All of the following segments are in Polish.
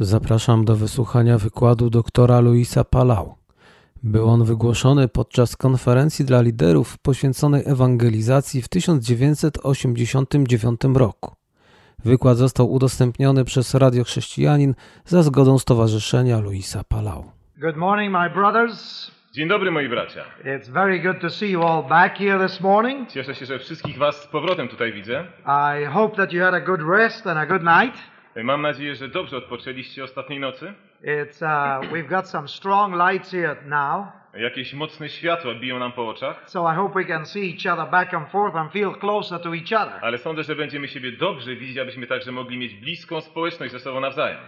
Zapraszam do wysłuchania wykładu doktora Luisa Palau. Był on wygłoszony podczas konferencji dla liderów poświęconej ewangelizacji w 1989 roku. Wykład został udostępniony przez Radio Chrześcijanin za zgodą Stowarzyszenia Luisa Palau. Good morning, my brothers. Dzień dobry moi bracia. It's very good to see you all back here this morning. Cieszę się, że wszystkich was z powrotem tutaj widzę. I hope that you had a good rest and a good night. Mam nadzieję, że dobrze odpoczęliście ostatniej nocy. It's uh, we've got some strong lights here now, Jakieś mocne światła biją nam po oczach, so I hope we can see each other back and forth and feel closer to each other. ale sądzę, że będziemy siebie dobrze widzieć, abyśmy także mogli mieć bliską społeczność ze sobą nawzajem.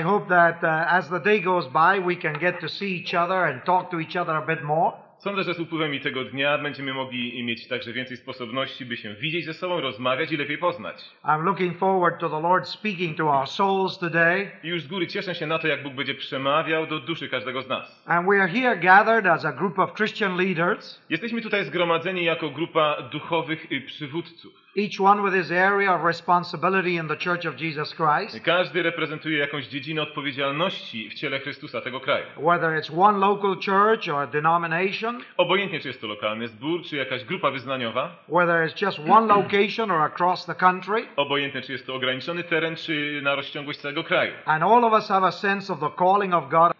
I hope that uh, as the day goes by, we can get to see each other and talk to each other a bit more. Sądzę, że z upływem tego dnia będziemy mogli mieć także więcej sposobności, by się widzieć ze sobą, rozmawiać i lepiej poznać. I'm looking forward to the Lord speaking to our souls today. I już z góry cieszę się na to, jak Bóg będzie przemawiał do duszy każdego z nas. And we are here gathered as a group of Christian leaders, Jesteśmy tutaj zgromadzeni jako grupa duchowych przywódców. Each one with his area of responsibility in the Church of Jesus Christ. Każdy reprezentuje jakąś dziedzinę odpowiedzialności w ciele Chrystusa tego kraju. whether it's one local church or denomination, Obojętnie, czy jest to lokalny zbór, czy jakaś grupa wyznaniowa, whether it's just one location or across the country, obojętnie, czy jest to ograniczony teren, czy na rozciągłość całego kraju. and all of us have a sense of the calling of God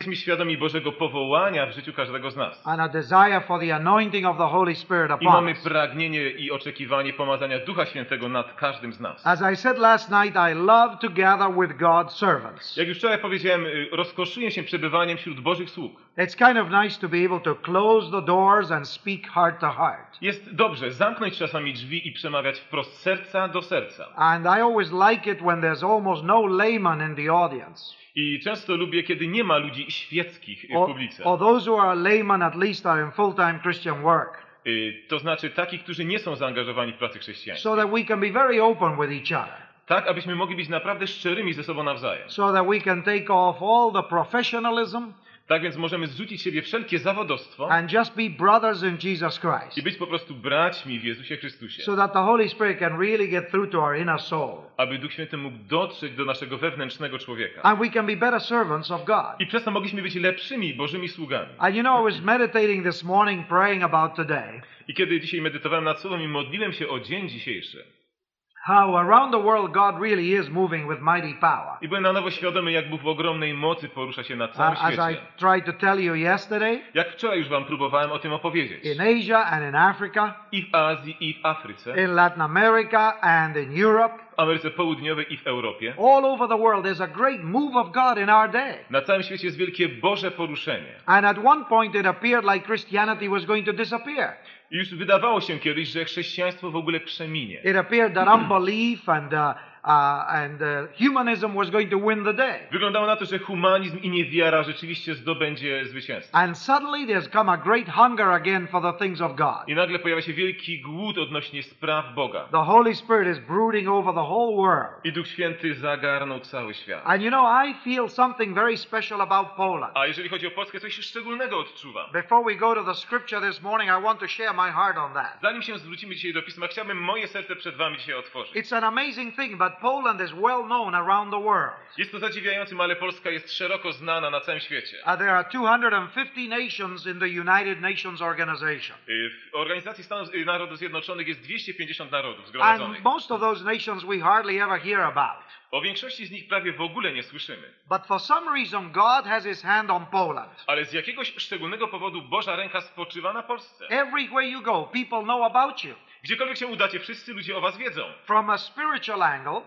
Jesteśmy świadomi Bożego powołania w życiu każdego z nas. and a desire for the anointing of the Holy Spirit I mamy pragnienie i oczekiwanie pomazania Ducha Świętego nad każdym z nas. As I said last night, I love to gather with God's servants. Jak już wczoraj powiedziałem, y, rozkoszuję się przebywaniem wśród Bożych sług. It's kind of nice to be able to close the doors and speak heart to heart. Jest dobrze zamknąć czasami drzwi i przemawiać wprost serca do serca. And I always like it when there's almost no layman in the audience. I często lubię, kiedy nie ma ludzi świeckich w publice. or those who are laymen at least are in full-time Christian work. Y, To znaczy takich, którzy nie są zaangażowani w pracę chrześcijańską. So that we can be very open with each other. Tak, abyśmy mogli być naprawdę szczerymi ze sobą nawzajem. so that we can take off all the professionalism Tak więc możemy zrzucić siebie wszelkie zawodostwo and just be brothers in Jesus Christ, i być po prostu braćmi w Jezusie Chrystusie. so that the Holy Spirit can really get through to our inner soul, Aby Duch Święty mógł dotrzeć do naszego wewnętrznego człowieka. and we can be better servants of God. I przez to mogliśmy być lepszymi Bożymi sługami. And you know, I was meditating this morning, praying about today, I kiedy dzisiaj medytowałem nad słowem i modliłem się o dzień dzisiejszy, how around the world God really is moving with mighty power. i byłem na nowo świadomy, jak Bóg w ogromnej mocy porusza się na całym Uh, as I świecie. tried to tell you yesterday, Jak wczoraj już wam próbowałem o tym opowiedzieć. in Asia and in Africa, I w Azji, i w Afryce, in Latin America and in Europe, w Ameryce Południowej i w Europie. all over the world, there's a great move of God in our day. Na całym świecie jest wielkie Boże poruszenie. And at one point it appeared like Christianity was going to disappear. Już wydawało się kiedyś, że chrześcijaństwo w ogóle przeminie. It appeared that unbelief and, uh, and humanism was going to win the day. Wyglądało na to, że humanizm i niewiara rzeczywiście zdobędzie zwycięstwo. And suddenly there's come a great hunger again for the things of God. I nagle pojawia się wielki głód odnośnie spraw Boga. The Holy Spirit is brooding over the whole world. I Duch Święty zagarnął cały świat. And you know, I feel something very special about Poland. A jeżeli chodzi o Polskę, coś szczególnego odczuwam. Before we go to the scripture this morning, I want to share my heart on that. Zanim się zwrócimy dzisiaj do Pisma, chciałbym moje serce przed wami dzisiaj otworzyć. It's an amazing thing, but Poland is well known around the world. Jest to zadziwiającym, ale Polska jest szeroko znana na całym świecie. Uh, there are 250 nations in the United Nations organization. Y, W Organizacji Stanów y, Narodów Zjednoczonych jest 250 narodów zgromadzonych. And most of those nations we hardly ever hear about. O większości z nich prawie w ogóle nie słyszymy. But for some reason, God has his hand on Poland. Ale z jakiegoś szczególnego powodu Boża ręka spoczywa na Polsce. Everywhere you go, people know about you. Gdziekolwiek się udacie, wszyscy ludzie o was wiedzą. From a spiritual angle,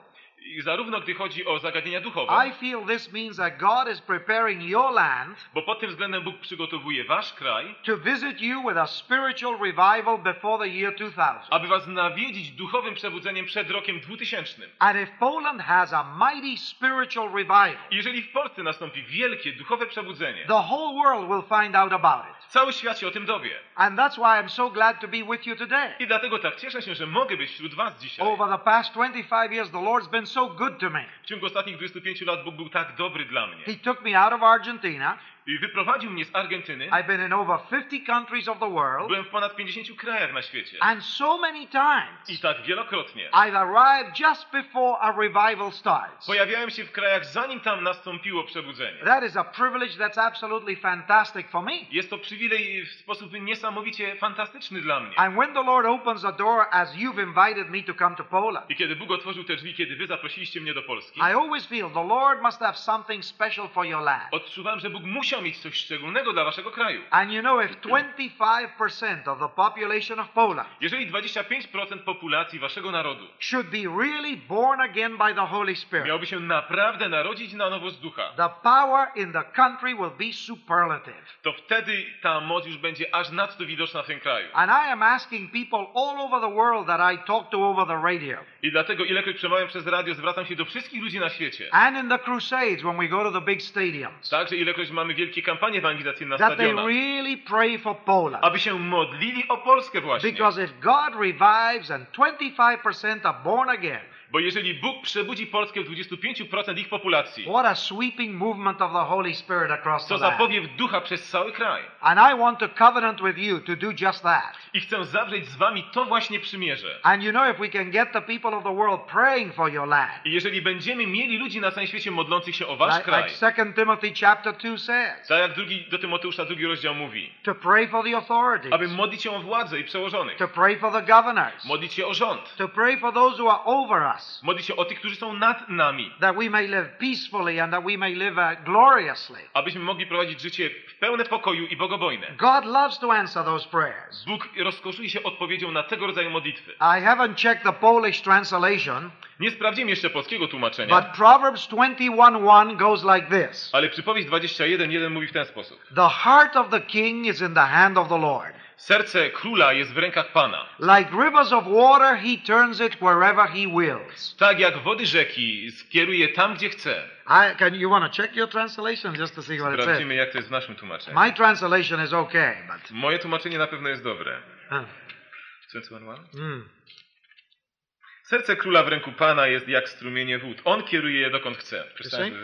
I zarówno gdy chodzi o zagadnienia duchowe, I feel this means that God is preparing your land bo pod tym względem Bóg przygotowuje wasz kraj, to visit you with a spiritual revival before the year 2000. aby was nawiedzić duchowym przebudzeniem przed rokiem 2000. And if Poland has a mighty spiritual revival, I jeżeli w Polsce nastąpi wielkie duchowe przebudzenie, the whole world will find out about it. cały świat się o tym dowie. And that's why I'm so glad to be with you today. I dlatego tak cieszę się, że mogę być wśród was dzisiaj. Over the past 25 years, the Lord's been so good to me. W ciągu ostatnich 25 lat Bóg był tak dobry dla mnie. He took me out of Argentina I wyprowadził mnie z Argentyny. I've been in over 50 countries of the world. Byłem w ponad 50 krajach na świecie. And so many times, I tak wielokrotnie. I've arrived just before a revival starts. Pojawiałem się w krajach, zanim tam nastąpiło przebudzenie. That is a privilege that's absolutely fantastic for me. Jest to przywilej w sposób niesamowicie fantastyczny dla mnie. And when the Lord opens a door, as you've invited me to come to Poland, I kiedy Bóg otworzył te drzwi, kiedy wy zaprosiliście mnie do Polski, I always feel the Lord must have something special for your land. odczuwałem, że Bóg musiał mieć coś szczególnego dla waszego kraju. And you know, if 25% of the population of Poland Jeżeli 25% populacji waszego narodu should be really born again by the Holy Spirit, miałoby się naprawdę narodzić na nowo z ducha, the power in the country will be superlative. to wtedy ta moc już będzie aż nadto widoczna w tym kraju. And I am asking people all over the world that I talk to over the radio I dlatego ilekroć przemawiam przez radio, zwracam się do wszystkich ludzi na świecie. and in the crusades when we go to the big stadiums Także ilekroć mamy wielkie kampanie ewangelizacyjne na that they stadionach, really pray for Poland. aby się modlili o Polskę właśnie. Because if God revives and 25% are born again, Bo jeżeli Bóg przebudzi Polskę w 25% ich populacji, what a sweeping movement of the Holy Spirit across the to land. zapowiew ducha przez cały kraj. And I want to covenant with you to do just that. I chcę zawrzeć z wami to właśnie przymierze. And you know, if we can get the people of the world praying for your land, I jeżeli będziemy mieli ludzi na całym świecie modlących się o wasz like, kraj, like 2 Timothy chapter 2 says, tak jak drugi, do Tymoteusza drugi rozdział mówi, to pray for the authorities, aby modlić się o władzę i przełożonych, to pray for the governors, modlić się o rząd, to pray for those who are over us, modlić się o tych, którzy są nad nami, that we may live peacefully and that we may live uh, gloriously. abyśmy mogli prowadzić życie w pełne pokoju i bogobojne. God loves to answer those prayers. Bóg rozkoszuje się odpowiedzią na tego rodzaju modlitwy. I haven't checked the Polish translation, Nie sprawdziłem jeszcze polskiego tłumaczenia, but Proverbs 21:1 goes like this. ale przypowieść 21.1 mówi w ten sposób. The heart of the king is in the hand of the Lord. Serce króla jest w rękach Pana. Like rivers of water, he turns it wherever he wills. Tak jak wody rzeki skieruje tam, gdzie chce. I, can you want to check your translation just to see what it says? Sprawdzimy, jak to jest w naszym tłumaczeniu. My translation is okay, but Moje tłumaczenie na pewno jest dobre. uh, 21.1? mm. Serce króla w ręku Pana jest jak strumienie wód. On kieruje je dokąd chce.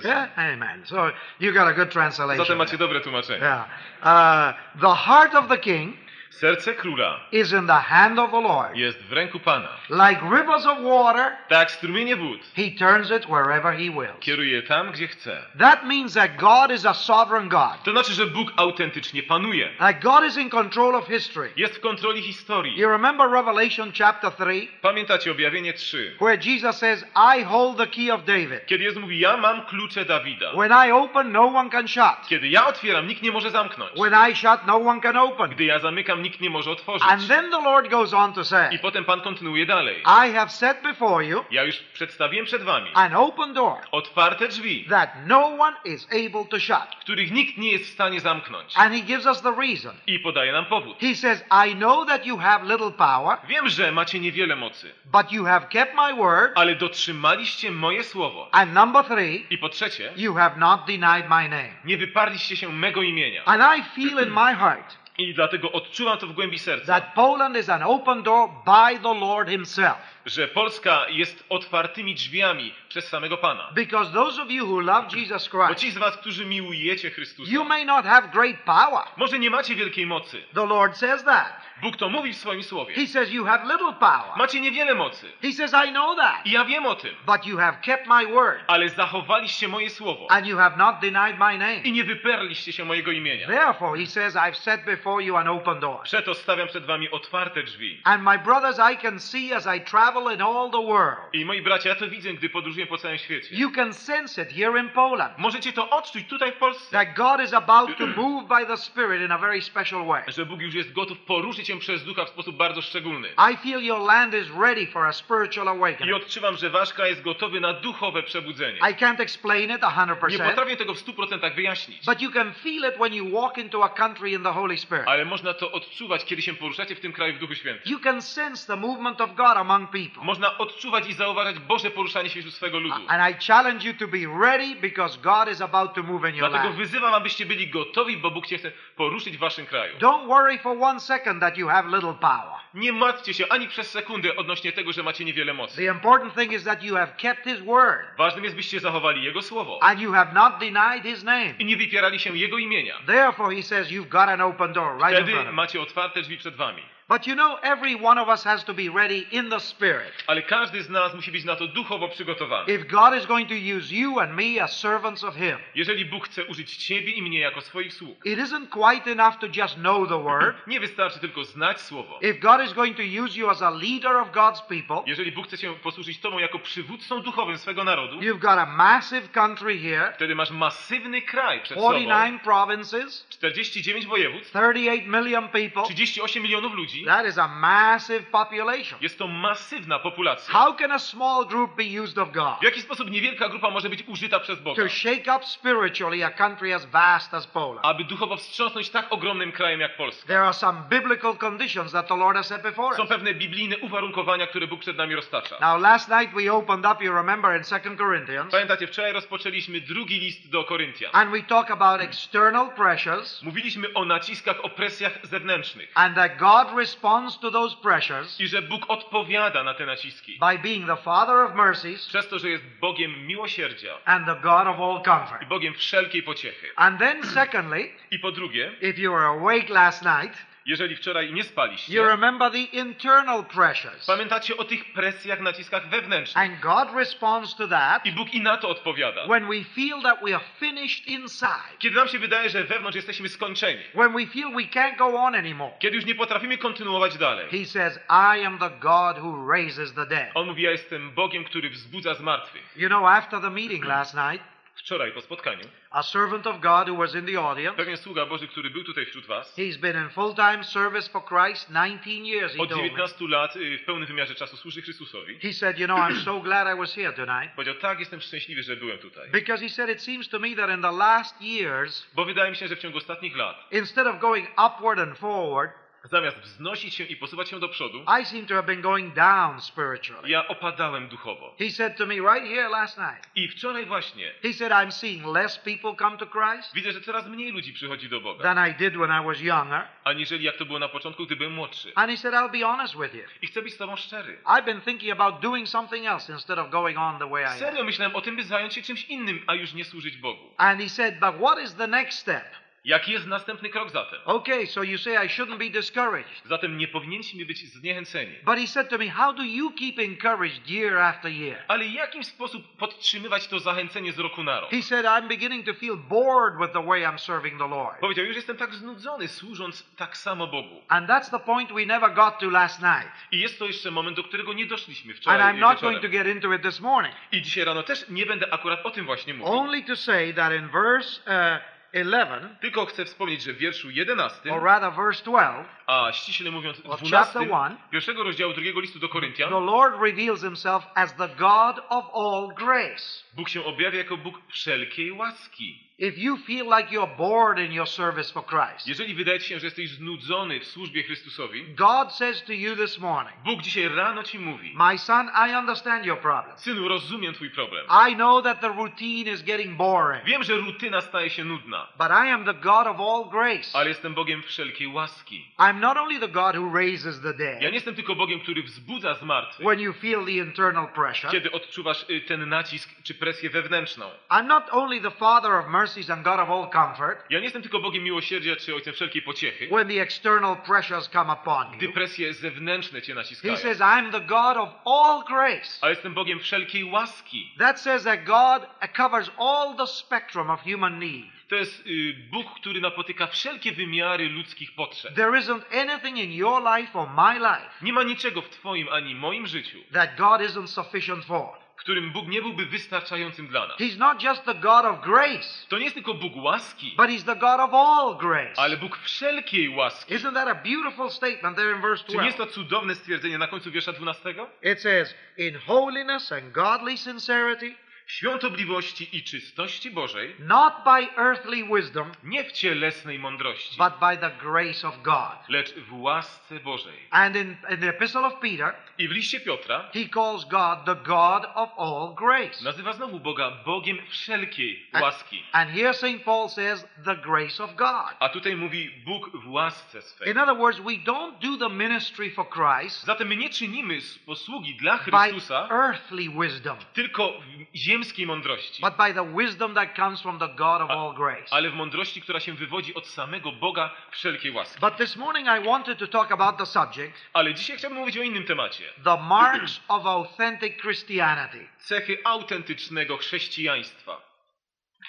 Yeah, amen. So you got a good translation. Zatem macie dobre tłumaczenie. Yeah. Uh, the heart of the king Serce króla is in the hand of the Lord. jest w ręku Pana. Like rivers of water, Tak strumienie wód he turns it wherever he wills. kieruje je tam, gdzie chce. That means that God is a sovereign God. To znaczy, że Bóg autentycznie panuje. That God is in control of history. Jest w kontroli historii. You remember Revelation chapter 3, Pamiętacie objawienie 3? where Jesus says, I hold the key of David. Kiedy Jezus mówi, ja mam klucze Dawida. When I open, no one can shut. Kiedy ja otwieram, nikt nie może zamknąć. When I shut, no one can open. Gdy ja zamykam, nikt nie może otworzyć. And then the Lord goes on to I say, potem Pan kontynuuje dalej. I have set before you Ja już przedstawiłem przed wami an open door otwarte drzwi, that no one is able to shut. których nikt nie jest w stanie zamknąć. And he gives us the reason. I podaje nam powód. He says, I know that you have little power, Wiem, że macie niewiele mocy, but you have kept my word. ale dotrzymaliście moje słowo. And number three, I po trzecie, you have not denied my name. nie wyparliście się mego imienia. And I feel in my heart I dlatego odczuwam to w głębi serca, that Poland is an open door by the Lord Himself. Że Polska jest otwartymi drzwiami przez samego Pana. Because those of you who love Jesus Bo Christ, ci z was, którzy miłujecie Chrystusa, you may not have great power. może nie macie wielkiej mocy. The Lord says that. Bóg to mówi w swoim słowie. He says you have little power. Macie niewiele mocy. He says, I know that. I ja wiem o tym. But you have kept my word. Ale zachowaliście moje słowo. And you have not denied my name. I nie wyperliście się mojego imienia. Therefore, He says, I've set before you an open door. Przeto stawiam przed wami otwarte drzwi. And my brothers, I can see as I travel in all the world. I moi bracia, ja to widzę, gdy podróżuję po całym świecie. You can sense it here in Poland. Możecie to odczuć tutaj w Polsce. That God is about to move by the Spirit in a very special way. Że Bóg już jest gotów poruszyć się przez ducha w sposób bardzo szczególny. I feel your land is ready for a spiritual I awakening. odczuwam, że wasz kraj jest gotowy na duchowe przebudzenie. I can't explain it a Nie 100%, potrafię tego w 100% wyjaśnić. but you can feel it when you walk into a country in the Holy Spirit. Ale można to odczuwać, kiedy się poruszacie w tym kraju w Duchu Świętym. You can sense the movement of God among people. Można odczuwać i zauważać Boże poruszanie się wśród swego ludu. And I challenge you to be ready because God is about to move in your Dlatego life. wyzywam, abyście byli gotowi, bo Bóg cię chce poruszyć w waszym kraju. Don't worry for one second that you have little power. Nie martwcie się ani przez sekundę odnośnie tego, że macie niewiele mocy. The important thing is that you have kept His word Ważnym jest, byście zachowali Jego słowo and you have not denied His name. i nie wypierali się Jego imienia. Therefore, He says you've got an open door right in Wtedy front of you. macie otwarte drzwi przed wami. But you know, every one of us has to be ready in the Spirit. Ale każdy z nas musi być na to duchowo przygotowany. If God is going to use you and me as servants of Him, Jeżeli Bóg chce użyć ciebie i mnie jako swoich sług, it isn't quite enough to just know the Word. nie wystarczy tylko znać słowo. If God is going to use you as a leader of God's people, Jeżeli Bóg chce się posłużyć tobą jako przywódcą duchowym swego narodu, you've got a massive country here, wtedy masz masywny kraj przed sobą. 49 provinces, 49 województw, 38 million people. 38 milionów ludzi. That is a massive population. Jest to masywna populacja. How can a small group be used of God W jaki sposób niewielka grupa może być użyta przez Boga? to shake up spiritually a country as vast as Poland? Aby duchowo wstrząsnąć tak ogromnym krajem jak Polska. There are some biblical conditions that the Lord has set before Są us. pewne biblijne uwarunkowania, które Bóg przed nami roztacza. Now, last night we opened up, you remember, in 2 Corinthians, Pamiętacie, wczoraj rozpoczęliśmy drugi list do Koryntian. and we talk about external pressures, Mówiliśmy o naciskach, o presjach zewnętrznych. and that God responds to those pressures I że Bóg odpowiada na te naciski. by being the Father of mercies Przez to, że jest Bogiem miłosierdzia and the God of all comfort. i Bogiem wszelkiej pociechy. And then, secondly, I po drugie, if you were awake last night, jeżeli wczoraj nie spaliście, you remember the internal pressures. pamiętacie o tych presjach, naciskach wewnętrznych. And God responds to that I Bóg i na to odpowiada. when we feel that we are finished inside, Kiedy nam się wydaje, że wewnątrz jesteśmy skończeni. when we feel we can't go on anymore. Kiedy już nie potrafimy kontynuować dalej. He says, I am the God who raises the dead. On mówi, ja jestem Bogiem, który wzbudza zmartwych. You know, after the meeting last night, Wczoraj po spotkaniu, a servant of God who was in the audience, pewien sługa Boży, który był tutaj wśród was, he's been in full time service for Christ 19 years, he od told me. 19 lat y, w pełnym wymiarze czasu służy Chrystusowi. He said, You know, I'm so glad I was here tonight. Powiedział, tak, jestem szczęśliwy, że byłem tutaj. Because he said, It seems to me that in the last years, Bo wydaje mi się, że w ciągu ostatnich lat, instead of going upward and forward, zamiast wznosić się i posuwać się do przodu, I seem to have been going down spiritually. ja opadałem duchowo. He said to me right here last night, I wczoraj właśnie He said, I'm seeing less people come to Christ widzę, że coraz mniej ludzi przychodzi do Boga, than I did when I was younger. aniżeli jak to było na początku, gdy byłem młodszy. And he said, I'll be honest with you. I chcę być z tobą szczery. I've been thinking about doing something else instead of going on the way I am. Serio myślałem o tym, by zająć się czymś innym, a już nie służyć Bogu. And he said, But what is the next step? Jaki jest następny krok zatem? Okay, so you say I shouldn't be discouraged. Zatem nie powinniśmy być zniechęceni. But he said to me, How do you keep encouraged year after year? Ale jakim sposób podtrzymywać to zachęcenie z roku na rok? He said, I'm beginning to feel bored with the way I'm serving the Lord. Powiedział, już jestem tak znudzony, służąc tak samo Bogu. And that's the point we never got to last night. I jest to jeszcze moment, do którego nie doszliśmy And wczoraj I'm not wieczorem. going to get into it this morning. I dzisiaj rano też nie będę akurat o tym właśnie mówił. Only to say that in verse uh, 11, Tylko chcę wspomnieć, że w wierszu 11, or rather verse 12, a ściśle mówiąc Of 12 chapter one, pierwszego rozdziału drugiego listu do Koryntian, the Lord reveals himself as the God of all grace. Bóg się objawia jako Bóg wszelkiej łaski. If you feel like you're bored in your service for Christ, Jeżeli wydaje ci się, że jesteś znudzony w służbie Chrystusowi, God says to you this morning, Bóg dzisiaj rano ci mówi, My son, I understand your problem. synu, rozumiem twój problem. I know that the routine is getting boring, Wiem, że rutyna staje się nudna, but I am the God of all grace. ale jestem Bogiem wszelkiej łaski. I'm not only the God who raises the Ja nie dead jestem tylko Bogiem, który wzbudza zmartwych, when you feel the internal pressure. kiedy odczuwasz y, ten nacisk czy presję wewnętrzną. I'm not only the Father of mercies and God of all comfort Ja nie jestem tylko Bogiem miłosierdzia czy Ojcem wszelkiej pociechy, when the external pressures come upon gdy you. presje zewnętrzne cię He naciskają. says, I'm the God of all grace. Ale jestem Bogiem wszelkiej łaski. That says that God covers all the spectrum of human need. To jest y, Bóg, który napotyka wszelkie wymiary ludzkich potrzeb. There isn't anything in your life or my life Nie ma niczego w Twoim ani moim życiu, that God isn't sufficient for. Którym Bóg nie byłby wystarczającym dla nas. He's not just the God of grace, To nie jest tylko Bóg łaski, but He's the God of all grace. ale Bóg wszelkiej łaski. Isn't that a beautiful statement there in verse Czy nie jest 12? to cudowne stwierdzenie na końcu wiersza 12? It says, In holiness and godly sincerity, świątobliwości i czystości Bożej, not by earthly wisdom, nie w cielesnej mądrości, but by the grace of God. lecz w łasce Bożej. And in, in the epistle of Peter, I w liście Piotra he calls God the God of all grace. nazywa znowu Boga Bogiem wszelkiej A- łaski. And here St. Paul says the grace of God. A tutaj mówi Bóg w łasce swej. In other words, we don't do the ministry for Christ Zatem my nie czynimy posługi dla by Chrystusa earthly wisdom, tylko w ziemskiej mądrości, but by the wisdom that comes from the God of all grace. ale w mądrości, która się wywodzi od samego Boga wszelkiej łaski. But this morning I wanted to talk about the subject Ale dzisiaj chciałbym mówić o innym temacie. the marks of authentic Christianity. Cechy autentycznego chrześcijaństwa.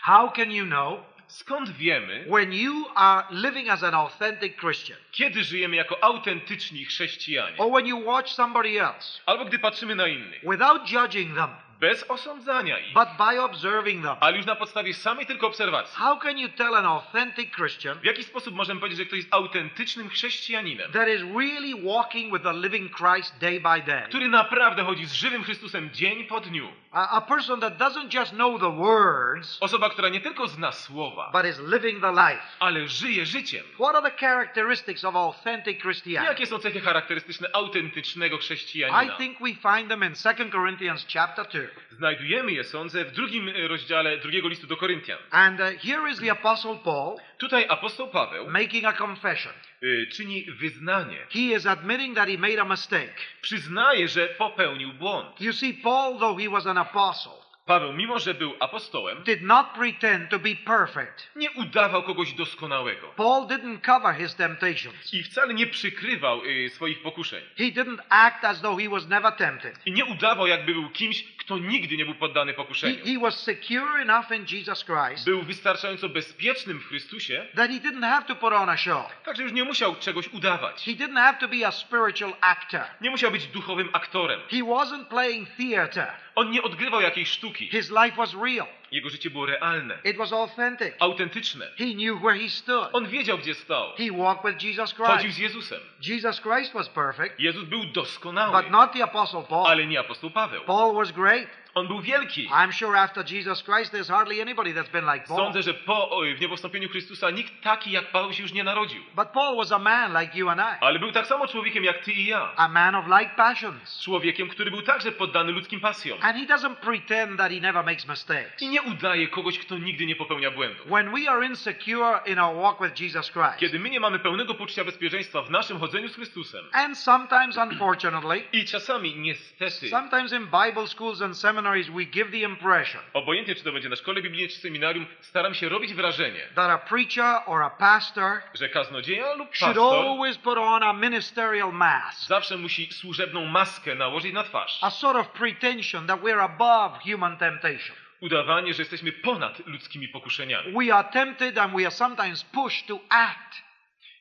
How can you know Skąd wiemy, when you are living as an authentic Christian kiedy żyjemy jako autentyczni chrześcijanie? or when you watch somebody else Albo gdy patrzymy na innych, without judging them bez osądzania ich, but by observing them? ale już na podstawie samej tylko obserwacji. How can you tell an authentic Christian W jaki sposób możemy powiedzieć, że ktoś jest autentycznym chrześcijaninem, that is really walking with the living Christ day by day? który naprawdę chodzi z żywym Chrystusem dzień po dniu? A, a person that doesn't just know the words Osoba, która nie tylko zna słowa, but is living the life. ale żyje życiem. What are the characteristics of authentic Christianity? Jakie są cechy charakterystyczne autentycznego I chrześcijanina? think we find them in 2 Corinthians chapter 2. Znajdujemy je, sądzę, w drugim e, rozdziale drugiego listu do Koryntian. And uh, here is the apostle Paul Tutaj apostoł Paweł making a confession. y, czyni wyznanie. He is admitting that he made a mistake. Przyznaje, że popełnił błąd. You see, Paul, though he was an apostle, Paweł, mimo że był apostołem, did not pretend to be perfect. nie udawał kogoś doskonałego. Paul didn't cover his temptations. I wcale nie przykrywał y, swoich pokuszeń. He didn't act as though he was never tempted. I nie udawał, jakby był kimś, kto nigdy nie był poddany He, pokuszeniu. he was secure enough in Jesus Christ Był wystarczająco bezpiecznym w Chrystusie, that he didn't have to put on a show. także już nie musiał czegoś udawać. He didn't have to be a spiritual actor. Nie musiał być duchowym aktorem. He wasn't playing theater. On nie odgrywał jakiejś sztuki. His life was real. Jego życie było realne, It was authentic. autentyczne. He knew where he stood. On wiedział, gdzie stał. He walked with Jesus Chodził Christ. z Jezusem. Jesus Christ was perfect, Jezus był doskonały, but not the apostle Paul. ale nie apostoł Paweł. Paul was great. On był wielki. I'm sure after Jesus Christ, there's hardly anybody that's been like Paul. Sądzę, że po oj, w niebowstąpieniu Chrystusa nikt taki jak Paweł się już nie narodził. But Paul was a man like you and I, Ale był tak samo człowiekiem jak ty i ja. a man of like passions. Człowiekiem, który był także poddany ludzkim pasjom. And he doesn't pretend that he never makes mistakes. I nie udaje kogoś, kto nigdy nie popełnia błędów. When we are insecure in our walk with Jesus Christ, Kiedy my nie mamy pełnego poczucia bezpieczeństwa w naszym chodzeniu z Chrystusem and sometimes, unfortunately, i czasami niestety, sometimes in Bible schools and seminaries, we give the impression obojętnie czy to będzie na szkole biblijnej czy seminarium, staram się robić wrażenie, that a preacher or a pastor że kaznodzieja lub should pastor always put on a ministerial mask, zawsze musi służebną maskę nałożyć na twarz. a sort of pretension that we're above human temptation. Udawanie, że jesteśmy ponad ludzkimi pokuszeniami. We are tempted and we are sometimes pushed to act.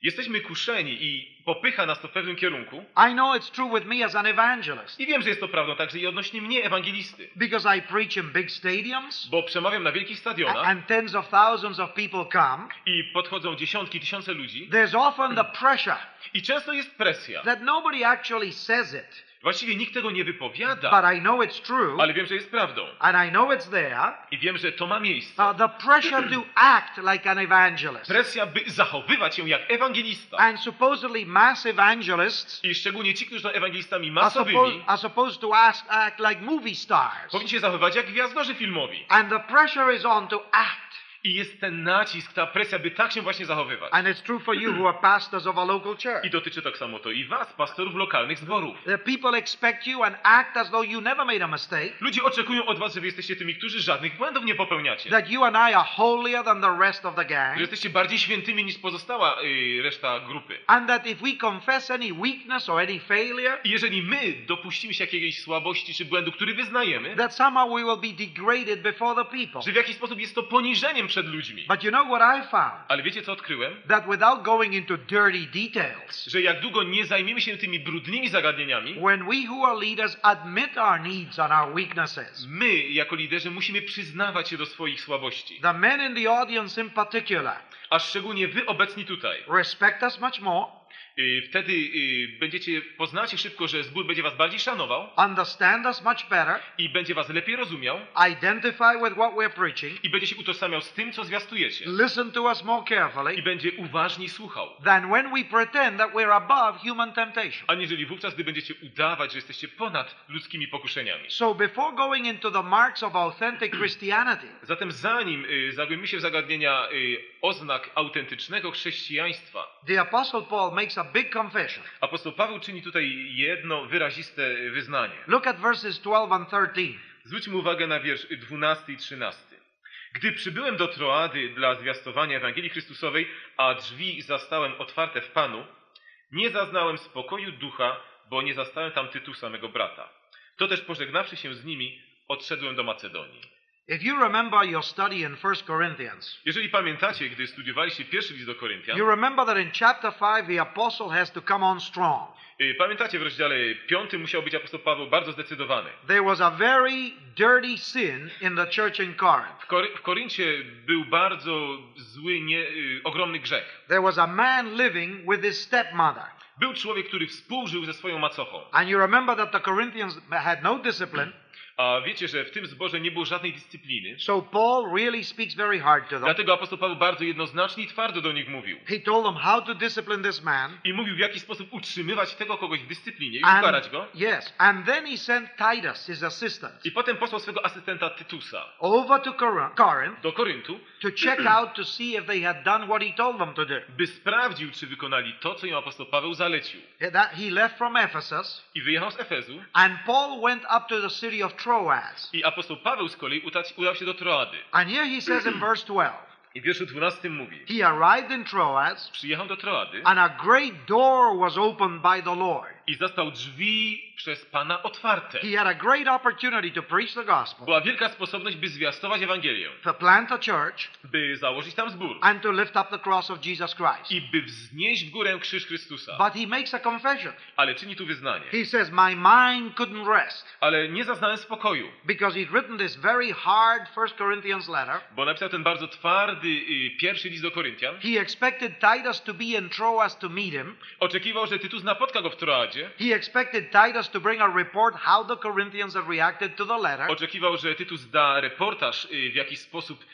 Jesteśmy kuszeni i popycha nas to w pewnym kierunku. I know it's true with me as an evangelist I wiem, że jest to prawdą także i odnośnie mnie, ewangelisty. because I preach in big stadiums Bo przemawiam na wielkich stadionach and tens of thousands of people come. i podchodzą dziesiątki, tysiące ludzi. There's often the pressure I często jest presja. that nobody actually says it, Właściwie nikt tego nie wypowiada, but I know it's true ale wiem, że jest prawdą. and I know it's there. I wiem, że to ma miejsce. Uh, the pressure to act like an evangelist. Presja, by zachowywać się jak ewangelista. And supposedly mass evangelists I szczególnie ci, którzy są ewangelistami are, suppo- masowymi, are supposed to ask, act like movie stars. powinni się zachowywać jak gwiazdorzy filmowi. And the pressure is on to act. I jest ten nacisk, ta presja, by tak się właśnie zachowywać. And it's true for you who are pastors of a local church. I dotyczy tak samo to i was, pastorów lokalnych zborów. The people expect you and act as though you never made a mistake, Ludzie oczekują od was, że wy jesteście tymi, którzy żadnych błędów nie popełniacie. that you and I are holier than the rest of the Że gang, jesteście bardziej świętymi niż pozostała y, reszta grupy. and that if we confess any weakness or any failure, I jeżeli my dopuścimy się jakiejś słabości czy błędu, który wyznajemy, that somehow we will be degraded before the people. że w jakiś sposób jest to poniżeniem przed ludźmi. But you know what I found? Ale wiecie co odkryłem? That without going into dirty details, Że jak długo nie zajmiemy się tymi brudnymi zagadnieniami, when we who are leaders admit our needs and our weaknesses, my jako liderzy musimy przyznawać się do swoich słabości. the men in the audience in particular A szczególnie wy obecni tutaj. respect us much more, Wtedy będziecie, poznacie szybko, że zbór będzie was bardziej szanował understand us much better, i będzie was lepiej rozumiał identify with what we're preaching, i będzie się utożsamiał z tym, co zwiastujecie. listen to us more I carefully będzie uważniej słuchał. than when we pretend that we're above human temptation. Aniżeli wówczas, gdy będziecie udawać, że jesteście ponad ludzkimi pokuszeniami. So before going into the marks of authentic Christianity, Zatem zanim y, zagłębimy się w zagadnienia y, oznak autentycznego chrześcijaństwa, the Apostle Paul makes a big confession. apostoł Paweł czyni tutaj jedno wyraziste wyznanie. Look at verses 12 and 13. Zwróćmy uwagę na wiersz 12 i 13. Gdy przybyłem do Troady dla zwiastowania Ewangelii Chrystusowej, a drzwi zastałem otwarte w Panu, nie zaznałem spokoju ducha, bo nie zastałem tam Tytusa, mego brata. To też pożegnawszy się z nimi, odszedłem do Macedonii. If you remember your study in 1 Corinthians, Jeżeli pamiętacie, gdy studiowaliście pierwszy list do Koryntian, you remember that in chapter 5 the apostle has to come on strong. y, pamiętacie w rozdziale 5 musiał być apostoł Paweł bardzo zdecydowany. There was a very dirty sin in the church in Corinth. W, Kory- w Koryncie był bardzo zły, nie, y, ogromny grzech. There was a man living with his stepmother. Był człowiek, który współżył ze swoją macochą. And you remember that the Corinthians had no discipline, A wiecie, że w tym zborze nie było żadnej dyscypliny. so Paul really speaks very hard to them. Dlatego apostoł Paweł bardzo jednoznacznie i twardo do nich mówił. He told them how to discipline this man. I mówił, w jaki sposób utrzymywać tego kogoś w dyscyplinie i And, ukarać go. yes, and then he sent Titus, his assistant, I potem posłał swego asystenta Tytusa over to Cor- Corinth do Koryntu, to check out to see if they had done what he told them to do. by sprawdził, czy wykonali to, co im apostoł Paweł zalecił. He left from Ephesus, I wyjechał z Efezu. and Paul went up to the city of Troas. I apostoł Paweł z kolei udał się do Troady. And here he says in verse 12, I w wierszu 12 mówi. he arrived in Troas, Przyjechał do Troady and a great door was opened by the Lord. i zastał drzwi przez Pana otwarte. He had a great opportunity to preach the gospel, Była wielka sposobność, by zwiastować Ewangelię, to plant a church, by założyć tam zbór and to lift up the cross of Jesus Christ. i by wznieść w górę krzyż Chrystusa. But he makes a confession. Ale czyni tu wyznanie. He says, My mind couldn't rest Ale nie zaznałem spokoju, because he'd written this very hard First Corinthians letter. bo napisał ten bardzo twardy y, pierwszy list do Koryntian. He expected Titus to be in Troas to meet him. Oczekiwał, że Tytus napotka go w Troadzie. He expected Titus to bring a report how the Corinthians had reacted to the letter. Oczekiwał, że Tytus da reportaż, y, w jaki sposób